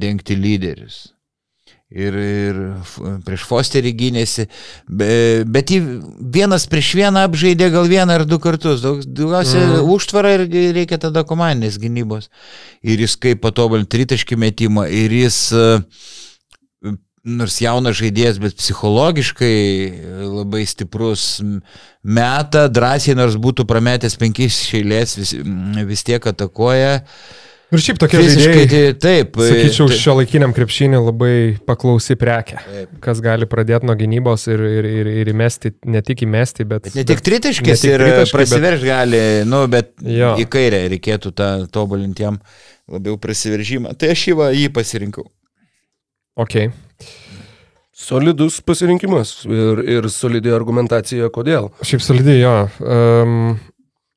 dengti lyderius. Ir, ir prieš Fosterį gynėsi, be, bet jį vienas prieš vieną apžaidė gal vieną ar du kartus. Daug- Daugiausiai mm. užtvara ir reikia tada komandinės gynybos. Ir jis kaip patobulinti tritaškį metimą, ir jis nors jaunas žaidėjas, bet psichologiškai labai stiprus meta, drąsiai nors būtų prametęs penkis šeilės, vis, vis tiek atakuoja. Ir šiaip tokie Fiziškai žaidėjai, tai taip. sakyčiau, tai- šio laikiniam krepšinį labai paklausi prekia. Taip. Kas gali pradėti nuo gynybos ir, ir, ir, ir įmesti, ne tik įmesti, bet... Bet ne tik tik ir prasiverž gali, nu, bet Jo. į kairę reikėtų tą tobulinti jam labiau prasiveržimą. Tai aš jį, va, jį pasirinkau. Ok. Solidus pasirinkimas ir, ir solidi argumentacija, kodėl. Šiaip solidai, jo. Um,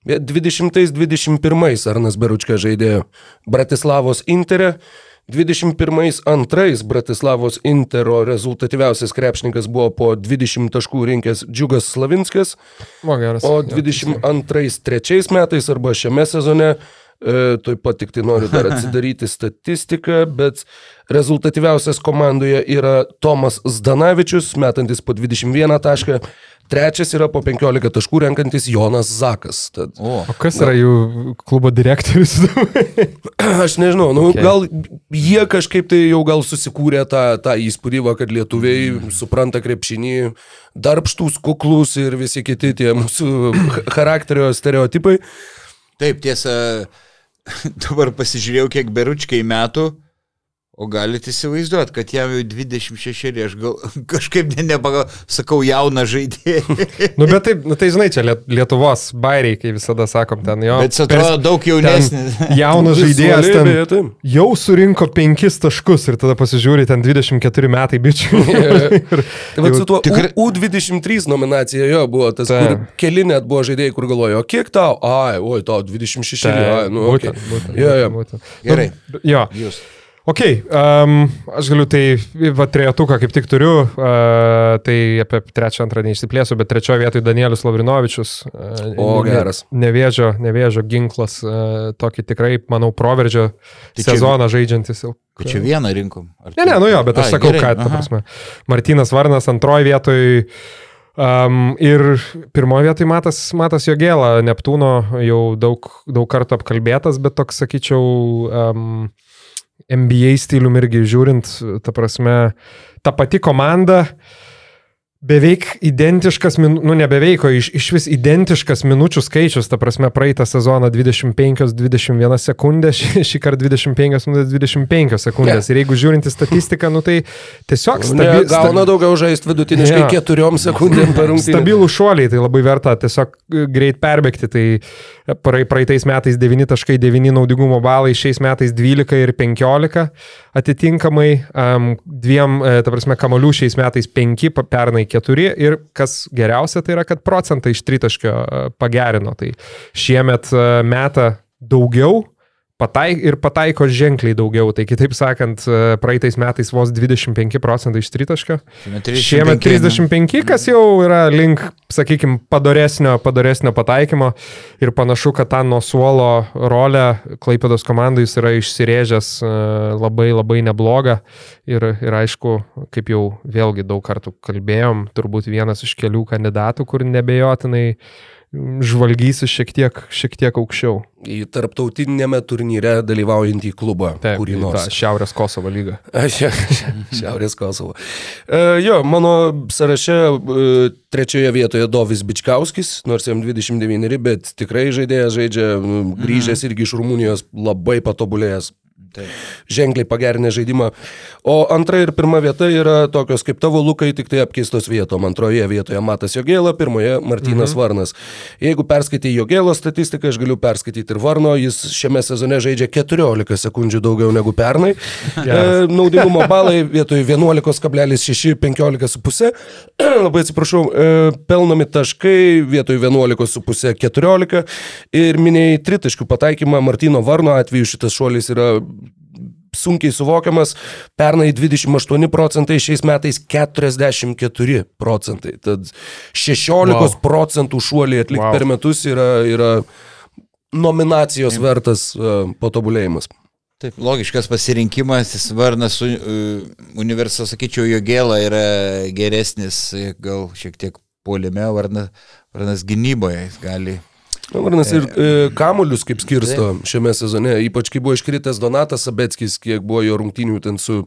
20-21 Arnas Beručka žaidė Bratislavos Interė. 21-2 Bratislavos Intero rezultatyviausias krepšininkas buvo po 20 taškų rinkęs Džiugas Slavinskas, o geras. o Jo, 22-3 metais arba šiame sezone, e, taip pat tik tai noriu dar atsidaryti statistiką, bet rezultatyviausias komandoje yra Tomas Zdanavičius, metantis po 21 tašką, trečias yra po 15 taškų renkantis Jonas Zakas. Tad O, O kas yra jų klubo direktorius? Aš nežinau, nu, Okay. gal jie kažkaip tai jau gal susikūrė tą, tą įspūdį, kad lietuviai mm. supranta krepšinį, darbštus, kuklus ir visi kiti tie mūsų ch- charakterio stereotipai. Taip, tiesa, dabar pasižiūrėjau, kiek beručkai metų, o galite įsivaizduoti, kad jam jau 26, aš gal kažkaip ne, nepagal, sakau, jauną žaidėją. nu, bet taip, nu, tai žinai, čia Liet- Lietuvos bairiai, kai visada sakom ten jo. Bet jis atrodo daug jaunesnis. Jaunas žaidėjas ten taip. jau surinko penkis taškus ir tada pasižiūri ten 24 metai bičių. Tai va, su tuo tikrai- tikrai... U23 nominacija jo buvo tas, Taip. kur keli net buvo žaidėjai, kur galvojo, o kiek tau? Ai, oi, tau 26, ai, nu, okay. būtent, būtent, Jo, jo. būtent. Gerai. Nu, jo. Jūs. Ok, um, aš galiu tai, va, trejetuką kaip tik turiu, uh, tai apie trečią, antrą neišsiplėsiu, bet trečioje vietoje Danielius Lavrinovičius. Uh, O, geras. Nevėžio, nevėžio ginklas, uh, tokį tikrai, manau, proveržio Tai čia- sezoną žaidžiantis jau. Kad čia vieną rinkom. Ar Ne, ne, nu jo, bet aš Ai, sakau, gerai, kad, ta prasme, Martinas Varnas antroji vietoj. Um, ir pirmoje vietoje Matas, Matas Jogėla, Neptūno jau daug, daug kartų apkalbėtas, bet toks, sakyčiau, um, NBA stilium irgi žiūrint, ta prasme, ta pati komanda, beveik identiškas, nu ne beveik, o iš, iš vis identiškas minučių skaičius, ta prasme, praeitą sezoną 25-21 sekundė, šį, šį kartą 25 minutės 25 sekundės. Ir jeigu žiūrint į statistiką, nu tai tiesiog Ne, stabi, gauna daugiau žaisti vidutiniškai Jo. keturiom sekundėm per rungtynę. Stabilų šuoliai, tai labai verta tiesiog e, greit perbėgti. Tai praei- praeitais metais 9.9 naudingumo balai, šiais metais 12 ir 15 atitinkamai. Um, dviem, e, ta prasme, kamolių šiais metais 5, pa- pernai 4 ir kas geriausia, tai yra, kad procentai iš tritaškio e, pagerino. Tai šiemet e, meta daugiau. Pataik, ir pataiko ženkliai daugiau. Tai kitaip sakant, e, praeitais metais vos 25 procentai iš tritaškio. Šiemet 35, kas jau yra link, sakykime, padoresnio, padoresnio pataikymo ir panašu, kad tą nuo suolo rolę Klaipėdos komandai jis yra išsirėžęs e, labai labai neblogą ir, ir aišku, kaip jau vėlgi daug kartų kalbėjom, turbūt vienas iš kelių kandidatų, kur nebejotinai žvalgysis šiek tiek, šiek tiek aukščiau. Į tarptautinėme turnyre dalyvaujantį klubą, Taip, kurį nors. tą Šiaurės Kosovo lygą. Šia- Šiaurės Kosovo. E, jo, mano sąraše e, trečioje vietoje Dovis Bičkauskis, nors jam 29, bet tikrai žaidėjas žaidžia, grįžęs irgi iš Rumunijos, labai patobulėjęs. Ženkliai pagerinę žaidimą. O antra ir pirma vieta yra tokios kaip tavo lukai, tik tai apkeistos vietom. Antroje vietoje Matas Jogėla, pirmoje Martynas mhm. Varnas. Jeigu perskaitai Jogėlo statistiką, aš galiu perskaityti ir Varno, jis šiame sezone žaidžia 14 sekundžių daugiau negu pernai. e, naudingumo balai vietoj 11,6, 15,5. Labai atsiprašau, e, pelnomi taškai vietoj 11,5, 14. Ir minėjai tritaškių pataikymą Martino Varno atveju šitas šuolis yra sunkiai suvokiamas, pernai 28 procentai, šiais metais 44 procentai. Tad 16 Wow. procentų šuolį atlikti Wow. per metus yra, yra nominacijos vertas uh, patobulėjimas. Taip, logiškas pasirinkimas, jis Varnas uh, universas, sakyčiau, jo gėla yra geresnis, e, gal šiek tiek polime, Varnas, varnas gynyboje, gali. Varnas ir e, kamuolius kaip skirsto šiame sezone, ypač kai buvo iškritęs Donatas Sabetskis, kiek buvo jo rungtynių ten su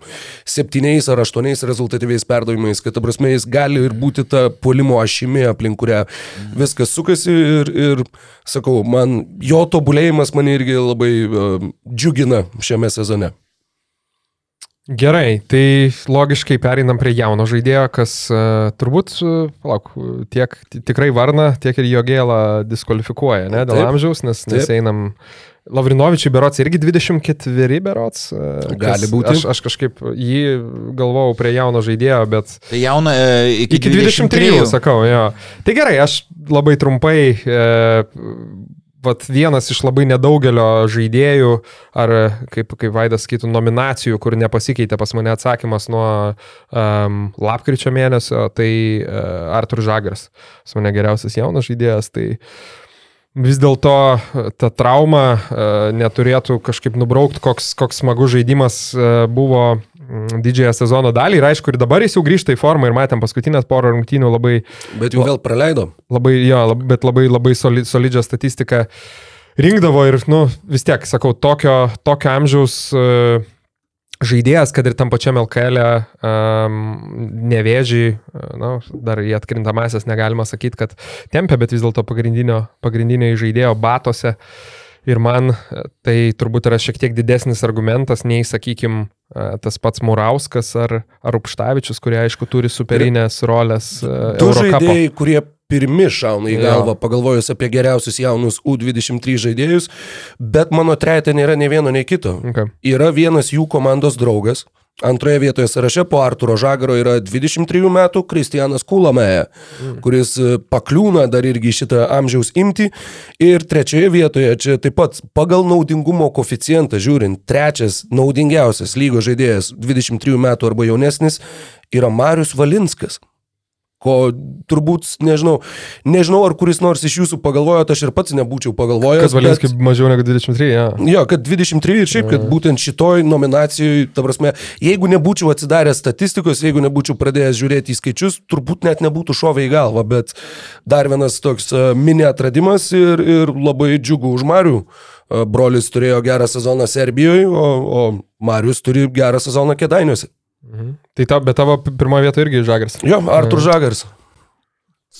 septyniais ar aštuoniais rezultatyviais perdavimais, kad ta prasme jis gali ir būti ta puolimo ašimi, aplink kurią viskas sukasi. Ir, ir sakau, man jo tobulėjimas mane irgi labai uh, džiugina šiame sezone. Gerai, tai logiškai pereinam prie jauno žaidėjo, kas uh, turbūt, uh, palauk, tiek ti- tikrai Varna, tiek ir Jogėlą diskvalifikuoja, ne, dėl Taip. amžiaus, nes, nes Taip. einam. Lavrinovičiui berots irgi 24 berots. uh, Gali kas- būti. Aš, aš kažkaip jį galvojau prie jauno žaidėjo, bet Tai jauna e, iki, iki 23, sakau, jo. Tai gerai, aš labai trumpai, e, vat vienas iš labai nedaugelio žaidėjų, ar kaip, kaip Vaidas sakytų, nominacijų, kur nepasikeitė pas mane atsakymas nuo um, lapkričio mėnesio, tai uh, Artur Žagras. Pas mane geriausias jaunas žaidėjas, tai vis dėlto ta trauma uh, neturėtų kažkaip nubraukti, koks, koks smagus žaidimas uh, buvo mm, didžiąją sezono dalį ir aišku, ir dabar jis jau grįžta į formą ir matėm paskutinės porą rungtynių labai, Bet jau vėl praleido. labai, jo, lab, bet labai, labai soli, solidžią statistiką rinkdavo ir, nu, vis tiek, sakau, tokio, tokio amžiaus uh, žaidėjas, kad ir tam pačiam LKL um, nevėžiai, na, dar į atkrintamasias negalima sakyti, kad tempia, bet vis dėlto pagrindinio, pagrindinio žaidėjo batose. Ir man e, tai turbūt yra šiek tiek didesnis argumentas nei, sakykime, tas pats Murauskas ar, ar Upštavičius, kurie, aišku, turi superinės rolės. e, Du žaidėjai, kurie pirmi šauna į galvą, pagalvojus apie geriausius jaunus U23 žaidėjus, bet mano trejate nėra nei vieno, nei kito. Okay. Yra vienas jų komandos draugas. Antroje vietoje sąraše po Arturo Žagaro yra 23 metų Kristijanas Kulameja, kuris e, pakliūna dar irgi šitą amžiaus imti. Ir trečioje vietoje, čia taip pat pagal naudingumo koficijantą žiūrint, trečias naudingiausias lygos žaidėjas 23 metų arba jaunesnis yra Marius Valinskas. Ko turbūt, nežinau, nežinau, ar kuris nors iš jūsų pagalvojo, aš ir pats nebūčiau pagalvojęs. Kas Valinskis bet- mažiau negu 23, ja. Jo, kad 23 ir šiaip, kad būtent šitoj nominacijoje, ta prasme, jeigu nebūčiau atsidaręs statistikos, jeigu nebūčiau pradėjęs žiūrėti į skaičius, turbūt net nebūtų šovę į galvą, bet dar vienas toks e, mini atradimas ir, ir labai džiugu už Marių. E, Brolis turėjo gerą sezoną Serbijoje, o, o Marius turi gerą sezoną Kedainiuose. Tai ta, bet tavo pi- pirmoje vietoje irgi Žagras. Jo, Artur Žagars.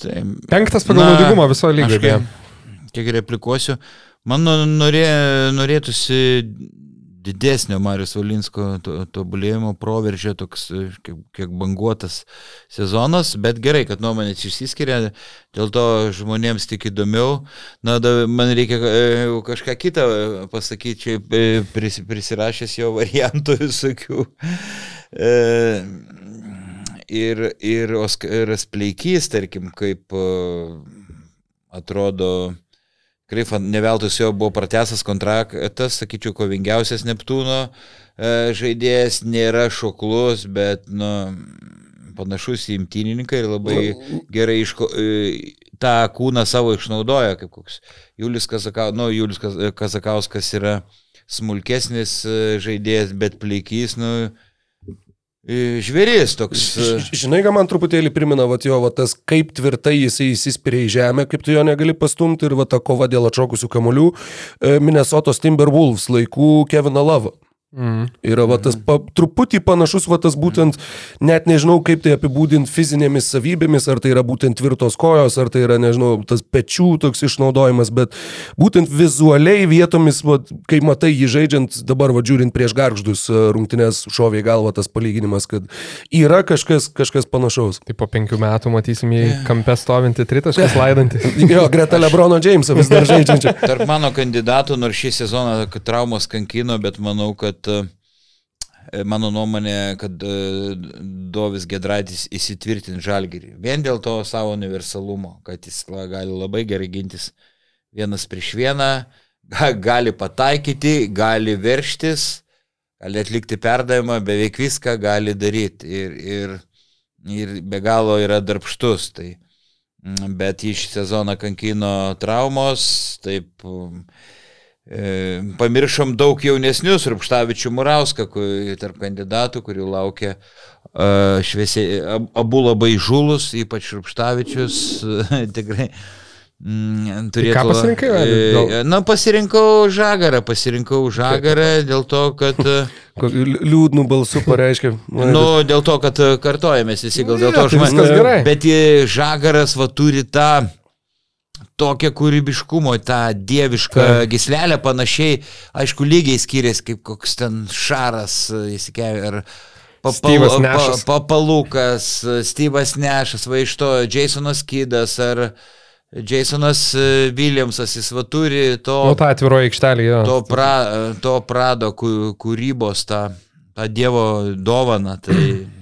Tai, Penktas pagal Na, naudingumą viso lygoje. kiek- Kiek replikuosiu. Man norė, norėtųsi didesnio Marius Valinsko to- tobulėjimo proveržio, toks kiek, kiek banguotas sezonas, bet gerai, kad nuomonės išsiskiria, dėl to žmonėms tik įdomiau. Na, da, man reikia e, kažką kitą pasakyti, čia e, pris, prisirašęs jo variantų visokių. E, ir, ir Oskaras Pleikys, tarkim, kaip e, atrodo, tikrai fan- ne veltui su jo buvo pratęsas kontraktas, sakyčiau, kovingiausias Neptūno e, žaidėjas, nėra šoklus, bet, nu, panašus į imtynininką ir labai gerai iško, tą kūną savo išnaudoja, kaip koks Julius Kazakauskas, nu, Julius Kaz- Kazakauskas yra smulkesnis žaidėjas, bet pleikys, nu, žvėris toks. e, Žinai, ką man truputėlį primena, va, jo, va, tas kaip tvirtai jisai įsispiria į žemę, kaip tu jo negali pastumti ir va, ta kova dėl atšokusių kamolių e, Minnesotos Timberwolves laikų Kevino Lavo. Mm. Yra va, tas pa, truputį panašus, va, tas būtent, net nežinau, kaip tai apibūdinti fizinėmis savybėmis, ar tai yra būtent tvirtos kojos, ar tai yra, nežinau, tas pečių toks išnaudojimas, bet būtent vizualiai vietomis, va, kai matai jį žaidžiant, dabar va, žiūrint prieš garždus e, rungtynės, šovė į galvą tas palyginimas, kad yra kažkas, kažkas panašaus. Tai po penkių metų matysim jį kampe stovintį tritašką slaidantį. Jo, greta Lebrono Jameso vis dar žaidžiančio. Tarp mano kandidatų, nors šį sezoną traumos kankino, bet manau, kad e, mano nuomonė, kad e, Dovis Gedraitis įsitvirtins žalgerį. Vien dėl to savo universalumo, kad jis gali labai gerai gintis vienas prieš vieną, ga- gali pataikyti, gali verštis, gali atlikti perdavimą, beveik viską gali daryti ir, ir, ir be galo yra darbštus. Tai, bet jį šį sezoną kankino traumos, taip pamiršom daug jaunesnius, Rupštavičių Murauską, kur- tarp kandidatų, kurių laukia e, šviesiai, ab- abu labai žulus, ypač Rupštavičius, tikrai. Mm, turėtų, ką pasirinkai, e, Gal- Na, pasirinkau žagarą, pasirinkau žagarą dėl to, kad... e, Liūdnų balsų pareiškia. Nu, dėl to, kad e, kartojamės visi, gal dėl Ne, to tai žmonės. Bet e, žagaras va turi tą tokią kūrybiškumo, tą dievišką Taip. gislelę panašiai, aišku, lygiai skiriasi kaip koks ten šaras e, įsikevė ar Steve'as Nashas. papalukas, Steve'as Nešas, va iš to Jasonas Kidas ar Jasonas e, Williamsas, jis va turi to Nu, tą atviroje aikštelėje. to, pra, to prado kū- kūrybos, tą, tą Dievo dovaną, tai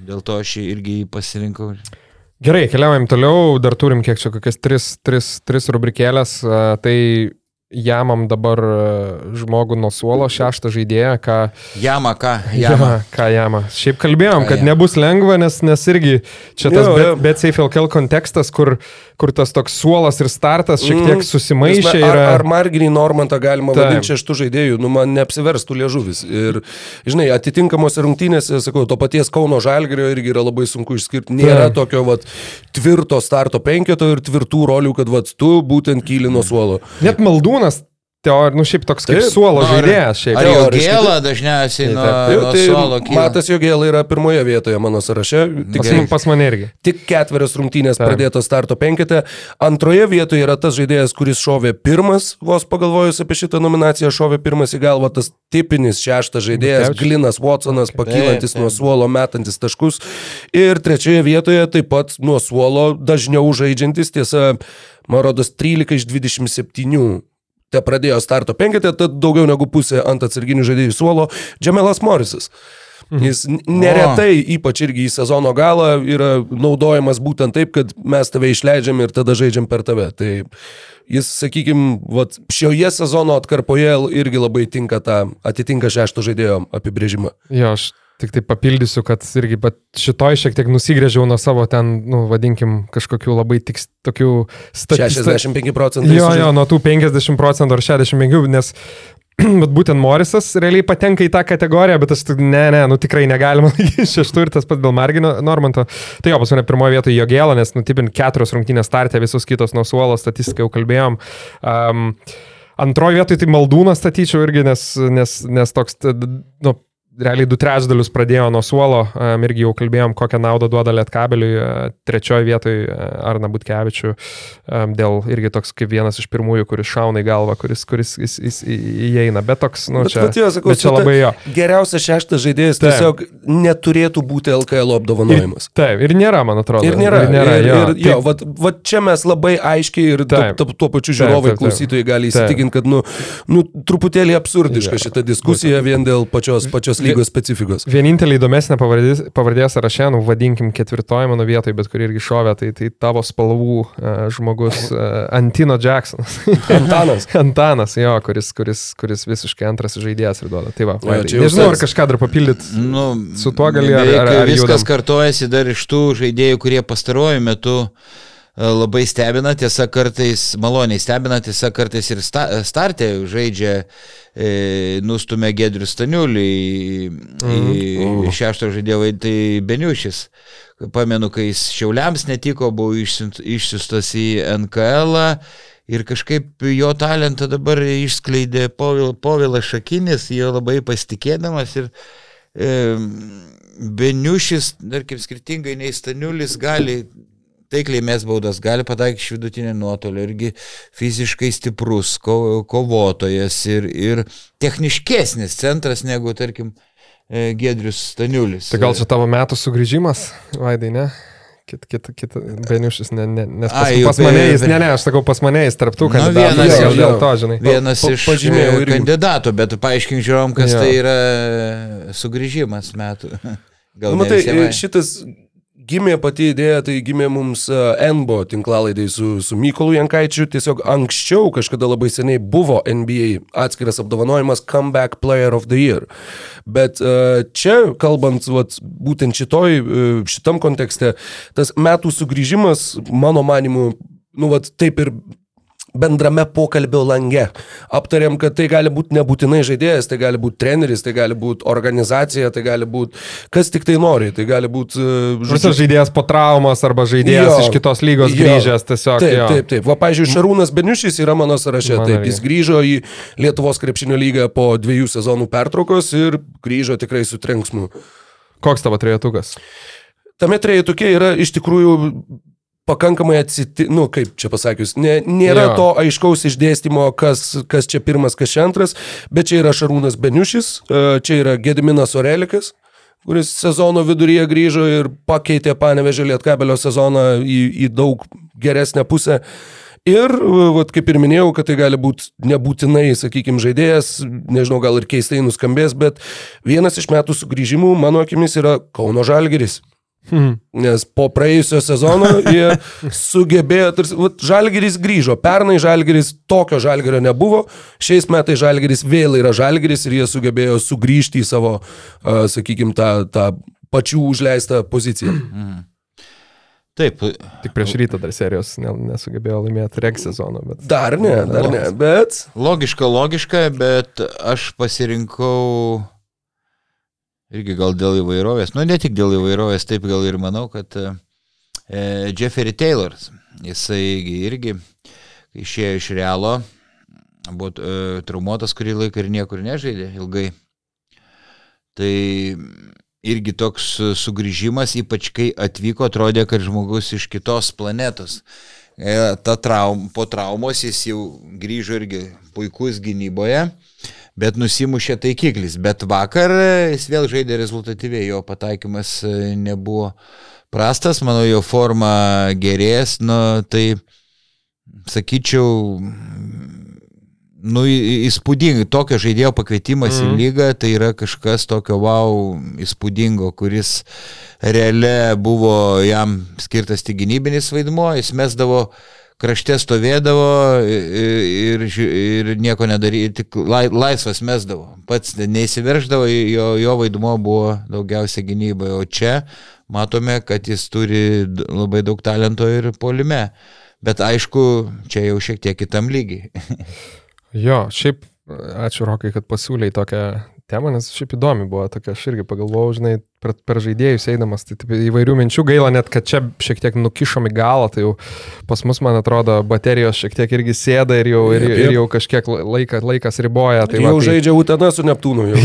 dėl to aš irgi jį pasirinkau. Gerai, keliaujam toliau, dar turim kiek čia kokias tris, tris, tris rubrikėlės. Tai jamam dabar žmogų nuo suolo, šeštą žaidėją, ką Jama, ką? Jama. Ja, ką jama. Šiaip kalbėjom, Ką kad jama? nebus lengva, nes, nes irgi čia tas bet, bet safe LKL kontekstas, kur, kur tas toks suolas ir startas šiek tiek Mm. susimaišė. Ar, Yra... ar Marginį Normantą galima Taip. vadinti šeštų žaidėjų, nu man neapsiverstų liežuvis. Ir, žinai, atitinkamos rungtynėse, sakau, to paties Kauno Žalgerio irgi yra labai sunku išskirti. Nėra Taip. tokio vat, tvirto starto penketo ir tvirtų rolių, kad vat, tu būtent kyli nuo suolo. Net maldūnas, teor, nu šiaip toks kaip Taip. suolo ar- žaidėjas. Šiaip. Ar jau gėlą dažniausiai Tai nuo, taip. Jau, nuo tai suolo kyla? Matas Jogėla yra pirmoje vietoje mano sąraše. Tik, Pas, pas mane irgi. tik ketverios rungtynės Taip. pradėtos starto penkete. Antroje vietoje yra tas žaidėjas, kuris šovė pirmas, vos pagalvojus apie šitą nominaciją, šovė pirmas į galvą tas tipinis šeštas žaidėjas, Butkevičius. Glinas Watsonas, pakylantis Taip, nuo taip. suolo, metantis taškus. Ir trečioje vietoje taip pat nuo suolo dažniau žaidžiantis, tiesa, man rodos 13 iš 27 te pradėjo starto penketę, tad daugiau negu pusė ant atsarginių žaidėjų suolo, Džemelas Morisas. Jis n- neretai, ypač irgi į sezono galą, yra naudojamas būtent taip, kad mes tave išleidžiam ir tada žaidžiam per tave. Tai jis, sakykime, šioje sezono atkarpoje irgi labai tinka tą, atitinka šešto žaidėjo apibrėžimą. Jo, aš tik tai papildysiu, kad irgi šitoj šiek tiek nusigrėžiau nuo savo ten, nu, vadinkim, kažkokių labai tik tokių statistikų. 65 procentai. Jo, jo, nuo tų 50 procentų ar 65, nes bet būtent Morisas realiai patenka į tą kategoriją, bet aš ne, ne, nu tikrai negalima šeštų ir tas pats dėl Margino Normanto. Tai jo, pas mane pirmoje vietoje jo gėlą, nes nutipin keturios rungtynės startė, visus kitos nuo suolo, statistiką jau kalbėjom. Um, Antroji vietoje tai maldūną statyčiau irgi, nes, nes, nes toks, nu, realiai du trečdalius pradėjo nuo suolo, irgi jau kalbėjom, kokią naudą duoda Lietkabeliui, uh, trečioji vietoje Arna Butkevičių, dėl irgi toks kaip vienas iš pirmųjų, kuris šauna į galvą, kuris, kuris jis, jis įeina, bet toks, nu, Bet čia, vat jo, sakau, bet čia labai jo. Geriausias šeštas žaidėjas Taip. tiesiog neturėtų būti LKL apdovanojimas. Taip, ir nėra, man atrodo. Ir nėra. Ir nėra ir, jo. ir, jo, vat, vat čia mes labai aiškiai ir ta, Taip. ta, tuo pačiu Taip, žiūrovai, taip, taip. klausytojai gali Taip. įsitikinti, kad nu, nu, truputėlį absurdiška Jo. šita diskusija vien dėl pačios, pačios lygos specifikos. Vienintelė įdomesnė pavardė, pavardė sąraše, nu, vadinkim ketvirtoji mano vietoje, bet kuri irgi šovė, tai, tai tavo spalvų uh, žmogus uh, Antino Jacksonas. Antanas. Antanas, jo, kuris, kuris, kuris visiškai antras žaidėjas ir duoda. Tai va, Jo, jau nežinau, ar kažką dar papildyt. Nu, Su tuo gali ar- ar- ar Viskas judam? kartojasi dar iš tų žaidėjų, kurie pastaruoju metu labai stebina, tiesa kartais, maloniai stebina, tiesa kartais ir sta, startė žaidžia, e, nustumė Gedrių Staniulį į, į šešto žaidėjo, tai Beniušis. Pamenu, kai jis Šiauliams netiko, buvo išsiunt- išsiustas į NKL. Ir kažkaip jo talentą dabar išskleidė Povil, Povilas Šakinis, jo labai pasitikėdamas ir e, Beniušis, tarkim, skirtingai nei Staniulis, gali taikliai mes baudas, gali pataikyti iš vidutinio nuotolio, irgi fiziškai stiprus ko, kovotojas ir, ir techniškesnis centras negu, tarkim, e, Gedrius Staniulis. Tai gal čia tavo metų sugrįžimas, Vaidai, ne? Kit, kit, kit, Beniušis, ne, ne, nes pas, Ai, jau pas mane jis, ne, ne, aš sakau, pas mane jis tarptų Nu, kandidatų, vienas gal iš- dėl to, žinai. Vienas Pa- iš pažymėjau e, irgi. kandidatų, bet paaiškink žiūrom, kas Jo. tai yra sugrįžimas metų. Gal Nu, matai, šitas gimė pati idėja, tai gimė mums uh, NBO tinklalaidai su, su Mykolu Jankaičiu. Tiesiog anksčiau, kažkada labai seniai buvo NBA atskiras apdovanojimas Comeback Player of the Year. Bet uh, čia, kalbant vat, būtent šitoj, uh, šitam kontekste, tas metų sugrįžimas, mano manimu, nu, vat, taip ir bendrame pokalbio lange. Aptarėm, kad tai gali būti nebūtinai žaidėjas, tai gali būti treneris, tai gali būti organizacija, tai gali būti kas tik tai nori, tai gali būti... Visas žaidėjas po traumos arba žaidėjas Jo. iš kitos lygos Jo. grįžęs tiesiog. Taip, jo. taip, taip. Va, pažiūrėjau, Šarūnas Beniušis yra mano sąraše. Man Taip, jis grįžo į Lietuvos krepšinio lygą po dviejų sezonų pertraukos ir grįžo tikrai su trenksmu. Koks tavo trejetukas? Tame trejetuke yra iš tikrųjų pakankamai atsiti, nu kaip čia pasakius, ne, nėra Jo. to aiškaus išdėstymo, kas, kas čia pirmas, kas čia antras, bet čia yra Šarūnas Beniušis, e, čia yra Gediminas Orelikas, kuris sezono viduryje grįžo ir pakeitė Panevežė Lietkabelio sezoną į, į daug geresnę pusę. Ir, vat, kaip ir minėjau, kad tai gali būti nebūtinai, sakykime, žaidėjas, nežinau, gal ir keistai nuskambės, bet vienas iš metų sugrįžimų, mano akimis, yra Kauno Žalgeris. Hmm. Nes po praėjusio sezono jie sugebėjo, tarsi, vat, žalgeris grįžo. Pernai žalgeris tokio žalgerio nebuvo, šiais metais žalgeris vėl yra žalgeris ir jie sugebėjo sugrįžti į savo, uh, sakykime, tą, tą pačių užleistą poziciją. Taip, Tik prieš rytą dar serijos ne, nesugebėjo laimėti reg sezono, bet... Dar ne, dar ne, bet logiška, logiška, bet aš pasirinkau irgi gal dėl įvairovės, nu ne tik dėl įvairovės, taip gal ir manau, kad e, Jeffrey Taylor, jisai irgi išėjo iš realo, buvo e, traumuotas kurį laiką ir niekur nežaidė ilgai. Tai irgi toks e, sugrįžimas, ypač kai atvyko, atrodė, kad žmogus iš kitos planetos. E, Ta traum, po traumos jis jau grįžo irgi puikus gynyboje, bet nusimušė taikiklis. Bet vakar e, jis vėl žaidė rezultatyviai, jo pataikymas e, nebuvo prastas, manau, jo forma gerės, nu tai sakyčiau, nu, įspūdingai, tokio žaidėjo pakvietimas mm. į lygą, tai yra kažkas tokio wow, įspūdingo, kuris realia buvo jam skirtas tik gynybinis vaidmuo, jis mesdavo krašte stovėdavo ir, ir, nieko nedarė, tik lai, laisvas mesdavo. Pats neįsiverždavo, jo, jo vaidmuo buvo daugiausia gynyboje, o čia matome, kad jis turi labai daug talento ir polime. Bet aišku, čia jau šiek tiek kitam lygiai. Jo, šiaip ačiū Rokai, kad pasiūlyi tokią temą, nes šiaip įdomi buvo tokia, aš irgi pagalvojau, žinai, per, per žaidėjus eidamas, tai taip, įvairių minčių gaila, net kad čia šiek tiek nukišom į galą, tai jau pas mus, man atrodo, baterijos šiek tiek irgi sėda ir jau, ir, ir jau kažkiek laika, laikas riboja. Tai tai va, jau tai, žaidžia Utena su Neptūnu. Jau.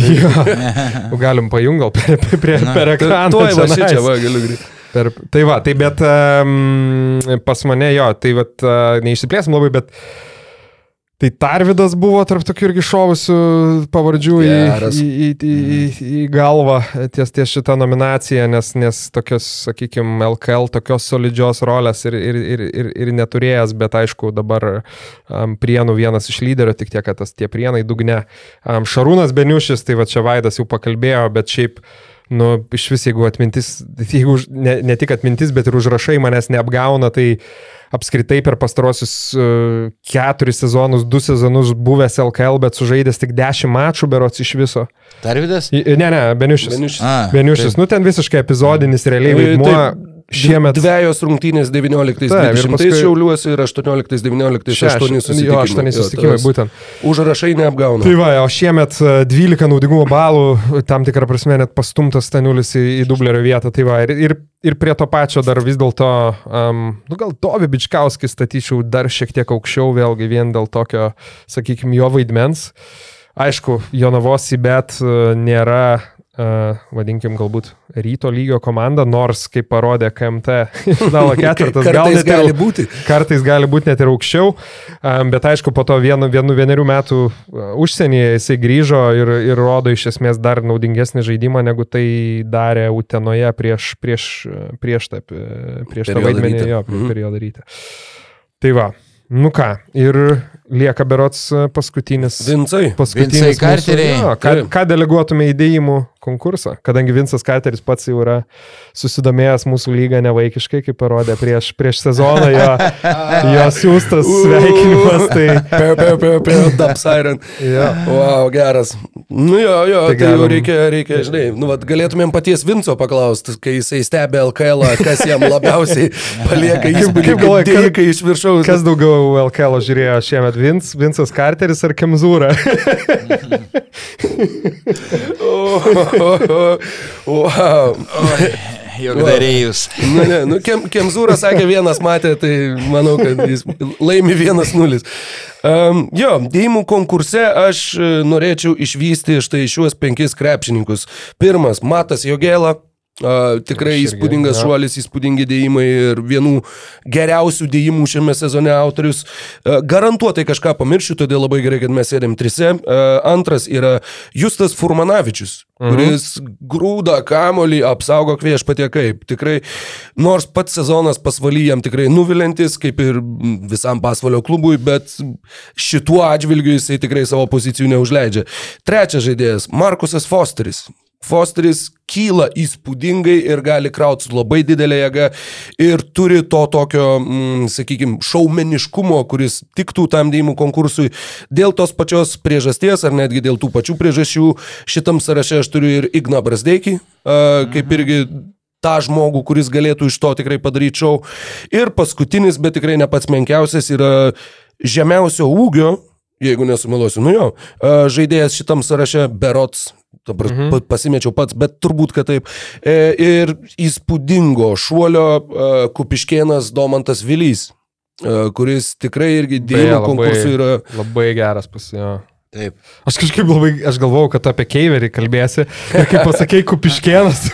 jau galim pajungal prie, prie, prie, per ekraną. Tuoj va čionais. šičia, va, galiu grįžti. Per, tai va, tai bet um, pas mane jo, tai va, uh, neišsiplėsim labai, bet tai Tarvidas buvo tarp tokių irgi šovusių pavardžių į, į, į, į, į, į galvą ties, ties šitą nominaciją, nes, nes tokios, sakykime, LKL tokios solidžios rolės ir, ir, ir, ir, ir neturėjęs, bet aišku, dabar um, Prienų vienas iš lyderio, tik tiek, kad tas tie Prienai dugne. Um, Šarūnas Beniušis, tai va čia Vaidas jau pakalbėjo, bet šiaip nu, iš vis, jeigu atmintis, jeigu ne, ne tik atmintis, bet ir užrašai manęs neapgauna, tai apskritai per pastarosius uh, keturis sezonus, du sezonus buvęs LKL, bet sužaidęs tik dešimt mačų berots iš viso. Tarvidas? Ne, ne, Beniušis. Beniušis. A, Beniušis, nu ten visiškai epizodinis realiai Tai- vaidmuo. Šiemet... Dviejos rungtynės 19-20 Taip, ir paskui- Šiauliuose ir 18-19 Šeši- 8 susitikimai. Jo, aštuoni susitikimai, būtent. Užrašai neapgauna. Tai va, o šiemet e, 12 naudingumo balų, tam tikrą prasme net pastumtas Stanulis į, į dublerio vietą. Tai va, ir, ir, ir prie to pačio dar vis dėlto, um, nu gal Dovi Bičkauskį statyčiau dar šiek tiek aukščiau, vėlgi vien dėl tokio, sakykime, jo vaidmens. Aišku, Jonavosi, bet e, nėra, uh, vadinkim, galbūt ryto lygio komanda, nors, kaip parodė KMT, finalo ketvirtas, gal net ir- gali būti. Kartais gali būti net ir aukščiau, um, bet aišku, po to vienu, vienu vienerių metų uh, užsienyje jisai grįžo ir, ir rodo iš esmės dar naudingesnį žaidimą, negu tai darė Utenoje prieš, prieš, prieš, uh, prieš tą vaidmenį, jo, prieš Mhm. periodą ryte. Tai va, nu ką, ir lieka berots uh, paskutinis. Vincai. Paskutinis Vincai Carteriai. jo, Ką, ką deleguotume įdėjimų konkursą, kadangi Vincas Carteris pats jau yra susidomėjęs mūsų lygą nevaikiškai, kaip parodė prieš, prieš sezoną jo, jo siūstas sveikinimas. Tai, Peo, peo, peo, peo, dub siren. jo. Wow, geras. Nu jo, jo, Tai tai, tai jau galim- reikia, reikia, žinai, nu, vat, galėtumėm paties Vinco paklausti, kai jisai stebi LKL, kas jam labiausiai palieka įspūdį, kaip kas- dėkai iš viršaus. Kas daugiau LKL žiūrėjo šiemet, Vince, Vincas Carteris ar Kemzūra? wow. Jog darėjus. Nu, ne, nu, Kem, Kemzūras sakė vienas matė, tai manau, kad jis laimi vienas nulis. Um, jo, dėjimų konkurse aš e, norėčiau išvysti štai šiuos penkis krepšininkus. Pirmas, Matas Jogėla. Uh, tikrai irgi, įspūdingas jo. šuolis, įspūdingi dėjimai ir vienų geriausių dėjimų šiame sezone autorius. Uh, garantuotai kažką pamiršiu, todėl labai gerai, kad mes sėdėm trise. Uh, antras yra Justas Furmanavičius, Mhm. kuris grūda kamolį, apsaugo viešpatie kaip. Tikrai, nors pats sezonas pasvaly jam tikrai nuvilintis, kaip ir visam pasvalio klubui, bet šituo atžvilgiu jisai tikrai savo pozicijų neužleidžia. Trečias žaidėjas - Markusas Fosteris. Fosteris kyla įspūdingai ir gali krauti su labai didelė jėga ir turi to tokio, mm, sakykime, šaumeniškumo, kuris tiktų tam dėjimų konkursui. Dėl tos pačios priežasties, ar netgi dėl tų pačių priežasčių, šitam sąraše aš turiu ir Igną Brasdeikį, kaip irgi tą žmogų, kuris galėtų iš to tikrai padaryti šau. Ir paskutinis, bet tikrai ne pats menkiausias, yra žemiausio ūgio, jeigu nesumeluosiu, nu jo, a, žaidėjas šitam sąraše Berots. Dabar Mhm. mhm. pasimečiau pats, bet turbūt, kad taip. E, ir įspūdingo šuolio e, kupiškienas Domantas Vilys, e, kuris tikrai irgi labai- konkursų yra Labai geras pasijo. Taip. Aš kažkaip labai, aš galvojau, kad apie Keiverį kalbėsi. Ir kai pasakėjai tai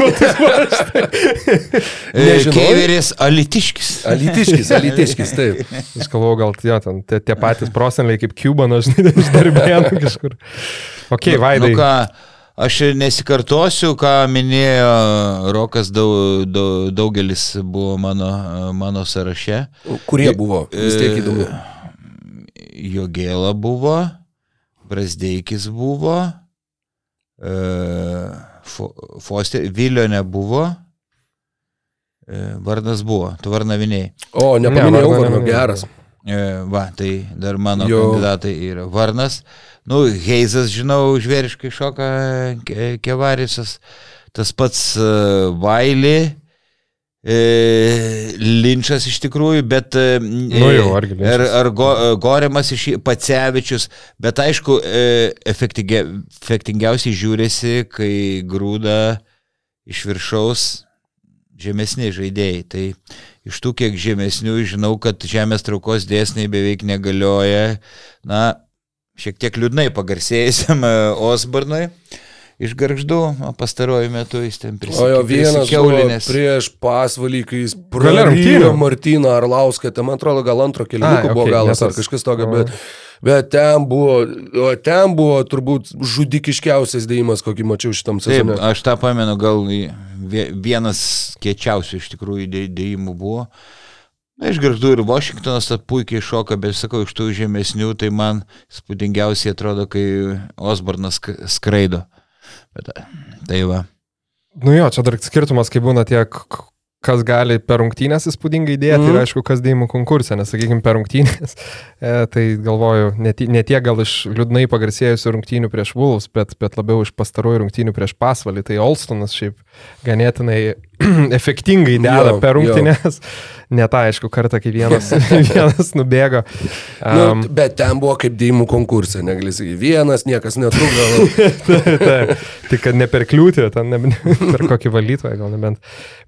Nežinojai? Keiveris Alitiškis. Alitiškis, alitiškis, taip. aš galvojau, gal jo, ten tie, tie patys prosenliai kaip Cubanas, žinai, iš darbėnų kažkur. Ok, Vaidai. Nu ką, aš ir nesikartosiu, ką minėjo Rokas, daug, daug, daugelis buvo mano, mano sąraše. Kurie buvo? Vis tiek E, įdomu. Jogėla buvo, Brasdeikis buvo, e, Fo- Foster, Vilio nebuvo, e, Vardas buvo, tu Varnavinėjai. O, Ne, nepaminėjau, vardo neminėjau. geras. E, Va, tai dar mano Jo. kandidatai yra Varnas. Nu, Heizas, žinau, žvėriškai šoka Ke- Kevarisas. Tas pats Vaili. E, Linčas iš tikrųjų, bet... e, Nu jau, argi Linčas. Ar, ar go, e, Gorimas iš Pacevičius, bet aišku, e, efektingia- efektingiausiai žiūrėsi, kai grūda iš viršaus žemesni žaidėjai. Tai iš tų kiek žemesnių žinau, kad žemės traukos dėsniai beveik negalioja. Na, šiek tiek liūdnai pagarsėjusiam e, Osbornui. Iš garždų, pastaruoju metu jis ten O jo vienas prisikeulinės. prieš pasvalį, kai jis rungtynių? Martyną Arlauską, ten man atrodo gal antro keliuko buvo okei, galas ar kažkas tokio, bet, bet ten buvo, o ten buvo turbūt žudikiškiausias dėjimas, kokį mačiau šitam sezone. aš tą pamenu, gal vie- vienas kiečiausių iš tikrųjų dė- dėjimų buvo. Na, iš garždų ir Washingtonas tą puikiai šoka, bet sakau, iš tų žemesnių, tai man spūdingiausiai atrodo, kai Osbornas sk- skraido. Bet, tai va. Nu jo, čia dar skirtumas, kai būna tiek, kas gali per rungtynės įspūdingai dėti Mhm. ir aišku, kas dėjimų konkursė, nes sakykime per rungtynės, e, tai galvoju, ne, ne tiek gal iš liūdnai pagarsėjusių rungtynių prieš Wolves, bet, bet labiau iš pastarųjų rungtynių prieš Pasvalį, tai Olstonas šiaip ganėtinai efektingai deda per rungtynės. Net aišku, kartą, kai vienas, vienas nubėgo. Nu, Um, bet ten buvo kaip dėjimų konkursai, negali sakyti, vienas, niekas netrukdo. tai, tik kad ne per kliūtį, ten ne, per kokį valytoją gal nebent.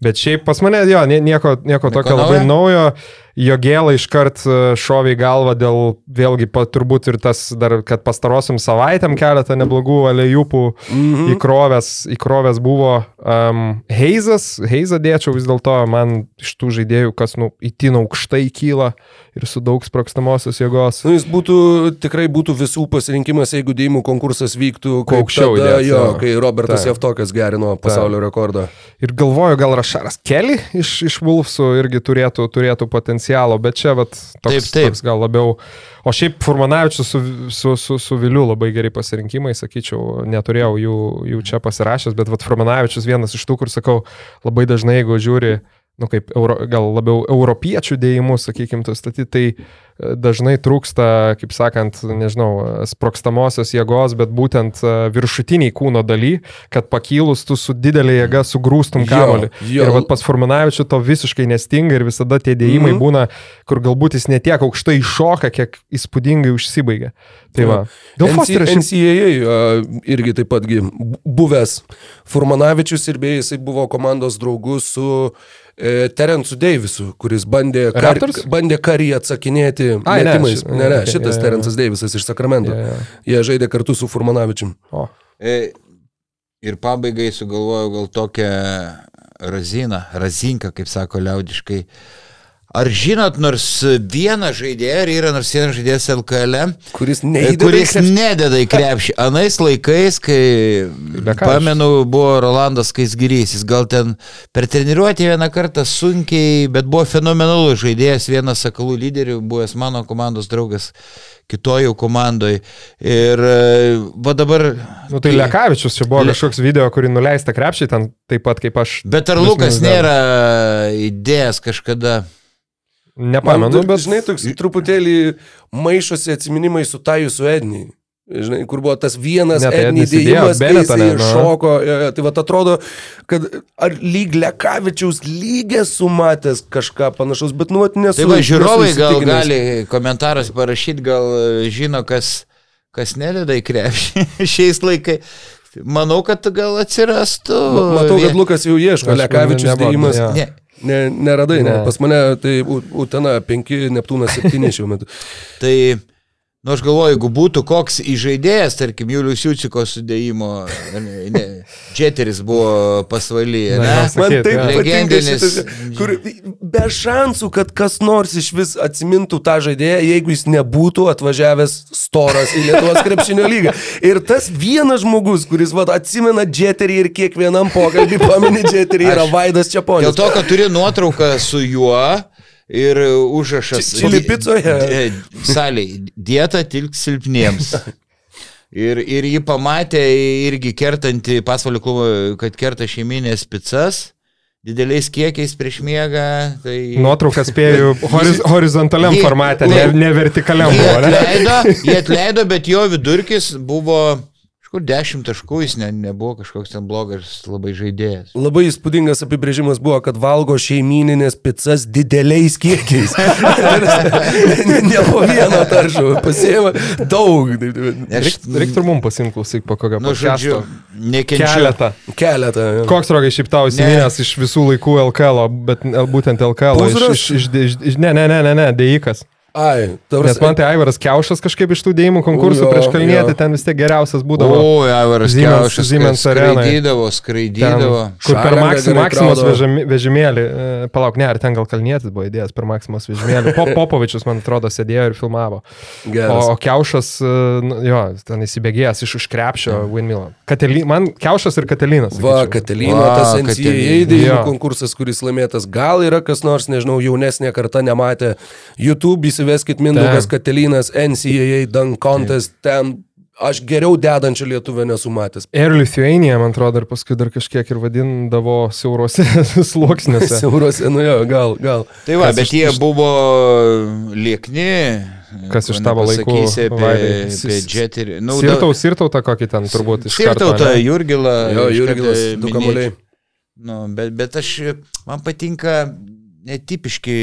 Bet šiaip pas mane, jo, nie- nieko, nieko tokio labai naujo. Jo gėlą iškart e, šovė į galvą dėl, vėlgi, turbūt ir tas, dar, kad pastarosiam savaitėm keletą neblogų alejupų Mhm. įkrovęs, įkrovęs buvo um, Heizas. Heizą dėčiau vis dėlto, man iš tų žaidėjų, kas, nu, įtin aukštai kyla ir su daug sprokstamosios jėgos. Nu, jis būtų, tikrai būtų visų pasirinkimas, jeigu dėjimų konkursas vyktų, Kuo aukščiau tada, įdėt, jo, kai Robertas Taip. Jevtokas gerino pasaulio rekordą. Ir galvoju, gal Rašaras Kelly iš, iš Wolfsų irgi turėtų, turėtų potencialo, bet čia vat, toks, Taip, taip. toks gal labiau. O šiaip Furmanavičius su, su, su, su Viliu labai geri pasirinkimai, sakyčiau, neturėjau jų, jų čia pasirašęs, bet vat, Furmanavičius vienas iš tų, kur sakau, labai dažnai, jeigu žiūri, nu kaip euro, gal labiau europiečių dėjimus, sakykime, tu statyti, tai e, dažnai trūksta, kaip sakant, nežinau, sprokstamosios jėgos, bet būtent e, viršutiniai kūno daly, kad pakilus tu su didelė jėga sugrūstum jo. Ir vat pas Furmanavičių to visiškai nestinga ir visada tie dėjimai mm. būna, kur galbūt jis netiek aukštai iššoka, kiek įspūdingai užsibaigia. Tai va. Dėl Fosterio šiaip NCAA irgi taip patgi bu- buvęs Furmanavičius ir beje jisai buvo komandos draugu su e, Terencu Deivisu, kuris bandė, kar, bandė karį atsakinėti Ai, ne, metimais. ši- Ne, ne, okay, šitas jo, jo. Terencas Deivisas iš Sakramento. Jo, jo. Jie žaidė kartu su Furmanavičium. O, E, Ir pabaigai sugalvojau gal tokią raziną, razinką, kaip sako liaudiškai. Ar žinot nors vieną žaidėją, ar yra nors vienas žaidėjas LKL, Kuris e, neįdeda. kuris nededa į krepšį. Anais laikais, kai, pamenu, buvo Rolandas Kaisgirys, jis gal ten per treniruotę vieną kartą sunkiai, bet buvo fenomenalus žaidėjas, vienas sakalų lyderių, buvęs mano komandos draugas kitojo komandoje. Ir e, va dabar... nu, tai Lekavičius čia buvo Le- kažkoks video, kurį nuleista krepšiai ten taip pat kaip aš. Bet ar Lukas nėra įdėjęs kažkada? Man, Nepamenu, bet... žinai, toks truputėlį maišosi atsiminimai su Taju su Edniai. Žinai, kur buvo tas vienas Ne, tai etninis Ednis įdėjo dėjimas, kai Benetą, jisai ne, nu. šoko. Tai va atrodo, kad ar lyg Lekavičiaus lygė sumatęs kažką panašaus, bet nu, vat, nesu. Tai va, žiūrovai gal gali komentaras parašyti, gal e, žino, kas, kas nededa į krepšį šiais laikais. Manau, kad gal atsirastų. Ma- Matau, kad Lukas jau ieško, nebuvo, dėjimas. jo. Ne, Ne, neradai, ne. Ne. Pas mane tai Utena 5, Neptūnas 7 šiuo metu. tai, nu aš galvoju, jeigu būtų koks įžaidėjas, tarkim, Julius Jūciko sudėjimo, ne, Džeteris buvo pasvalyje, Man taip patinka Legendinis- šitas, kur be šansų, kad kas nors iš vis atsimintų tą žaidėją, jeigu jis nebūtų atvažiavęs storas į Lietuvos krepšinio lygą. Ir tas vienas žmogus, kuris va, atsimena džeterį ir kiekvienam pokalbį pamini džeterį, yra Vaidas Dėl Čiaponis. to, kad turi nuotrauką su juo ir užrašas. Či- čili picoje? Saliai, dieta tilk silpniems. Ir, ir jį pamatė irgi kertantį pasvalio klubą, kad kerta šeiminės pizzas dideliais kiekiais prieš miegą. Tai... Nuotrauką spėjau horiz, horizontaliam Jį- formate, ne, ne vertikaliam Jie atleido, jie atleido, bet jo vidurkis buvo kažkur 10 taškų, jis ne, nebuvo kažkoks ten blogas labai žaidėjas. Labai įspūdingas apibrėžimas buvo, kad valgo šeimininės pizzas dideliais kiekiais. ne, ne po vieną taršų, pasiema daug. Aš, Reiktų ir mums pasimti klausyk po kokio nu, žodžiu. Keletą. Keletą. jo. Koks rogai šiaip tau įsiminęs iš visų laikų LKL, bet būtent LKL. Iš, iš, iš, iš, ne, ne, ne, ne, ne, dėjikas. Ai, ta Nes man tai Aivaras Kiaušas kažkaip iš tų dėjimų konkursų prieš kalnėti ten vis tiek geriausias būdavo. O, Aivaras Kiaušas Siemens arenai. skraidydavo, Ten, skraidydavo. kur per gerai Maksimos vežimėlį, e, palauk, ne, ar ten gal kalnėtis buvo įdėjęs per Maksimos vežimėlį. Po, Popovičius, man atrodo, sėdėjo ir filmavo. O, Geras. o Kiaušas, e, nu, jo, ten įsibėgėjęs iš užkrepšio Winmilo. Kately, man Kiaušas ir Katelinas. Va, sakyčiau. Katelino, Va, tas. NCAA dėjimų konkursas, kuris laimėtas. Gal yra kas nors, nežinau, jaunesnė karta nematė. YouTube įsiveskit Mindaugas. Katelinas, NCAA Dunk Contest, ten aš geriau dedančio lietuvę nesu matęs. Air Lithuania, man atrodo, ir paskui dar kažkiek ir vadindavo siaurose sluoksniuose. Siaurose, nu jo, gal, gal. Tai va, Kas bet iš- jie buvo liekni. Kas iš tavo laikų, Apie, Jeterį. Nu, Sirtau, sirtau tą kokį ten turbūt iš karto. Sirtautą? Jurgilą. Jo, Jurgilas, du kamuoliai. Nu, bet, bet aš, man patinka netipiški,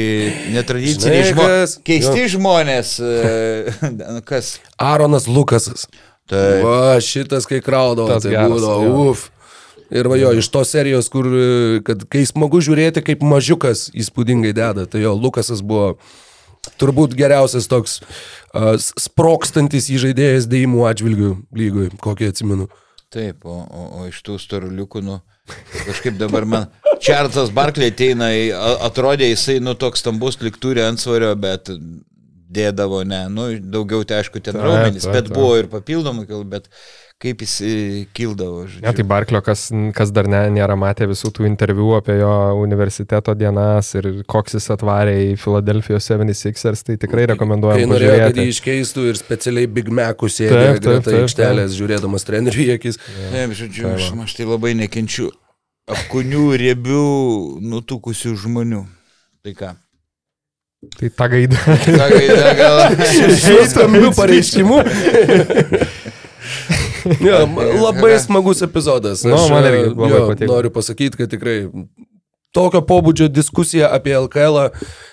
netradiciniai žmonės. Keisti žmonės. e, nu, kas? Aronas Lukasas. Tai Va, šitas, kai kraudavo, tai būdavo, jo. uf. Ir va jo, iš tos serijos, kur, e, kad kai smagu žiūrėti, kaip mažiukas įspūdingai deda, tai jo, Lukasas buvo turbūt geriausias toks uh, sprokstantis įžaidėjas dėjimų atžvilgių lygoj, kokį atsimenu. Taip, o, o, o iš tų storuliukų, nu, kažkaip dabar man Čarlzas Barkley ateina, atrodė jisai, nu, toks stambus liktūrė ant svorio, bet dėdavo, ne, nu, daugiau tai aišku ten raumenys, bet buvo ir papildomų, kil- bet kaip jis e, kildavo, žodžiu. Ne, tai Barklio, kas, kas dar ne, nėra matę visų tų interviu apie jo universiteto dienas ir koks jis atvarė į Philadelphia 76ers, tai tikrai Kai rekomenduojam norėjo, kad jį iškeistų ir specialiai Big Macų sėdė greta aikštelės, žiūrėdamas trenerių į akis. Taip, žodžiu, aš, aš tai labai nekenčiu apkūnių, riebių, nutukusių žmonių. Tai ką? Tai ta gaida. Sakai, da, gal... Su skambiu pareiškimu. ja, labai smagus epizodas. Nu, Aš, man irgi e, labai jo, patiko. Noriu pasakyti, kad tikrai tokio pobūdžio diskusiją apie LKL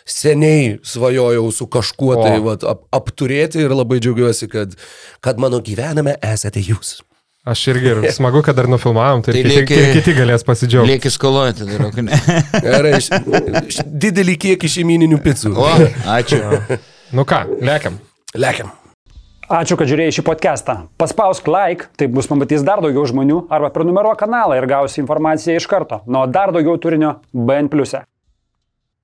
seniai svajojau su kažkuo O. tai vat, ap, apturėti ir labai džiaugiuosi, kad, kad mano gyvenime esate jūs. Aš irgi ir smagu, kad dar nufilmavom, tai, Tai tai kiti, lieki- lieki... kiti galės pasidžiaugti. Lieki skoloti, darok, ne. Gerai, didelį kiekį šeimininių picų. O, ačiū. Nu ką, lėkiam. Lekiam. Ačiū, kad žiūrėjai šį podcastą. Paspausk like, taip bus pamatys dar daugiau žmonių, arba prenumeruok kanalą ir gausi informaciją iš karto. Nuo dar daugiau turinio BN ⁇. e.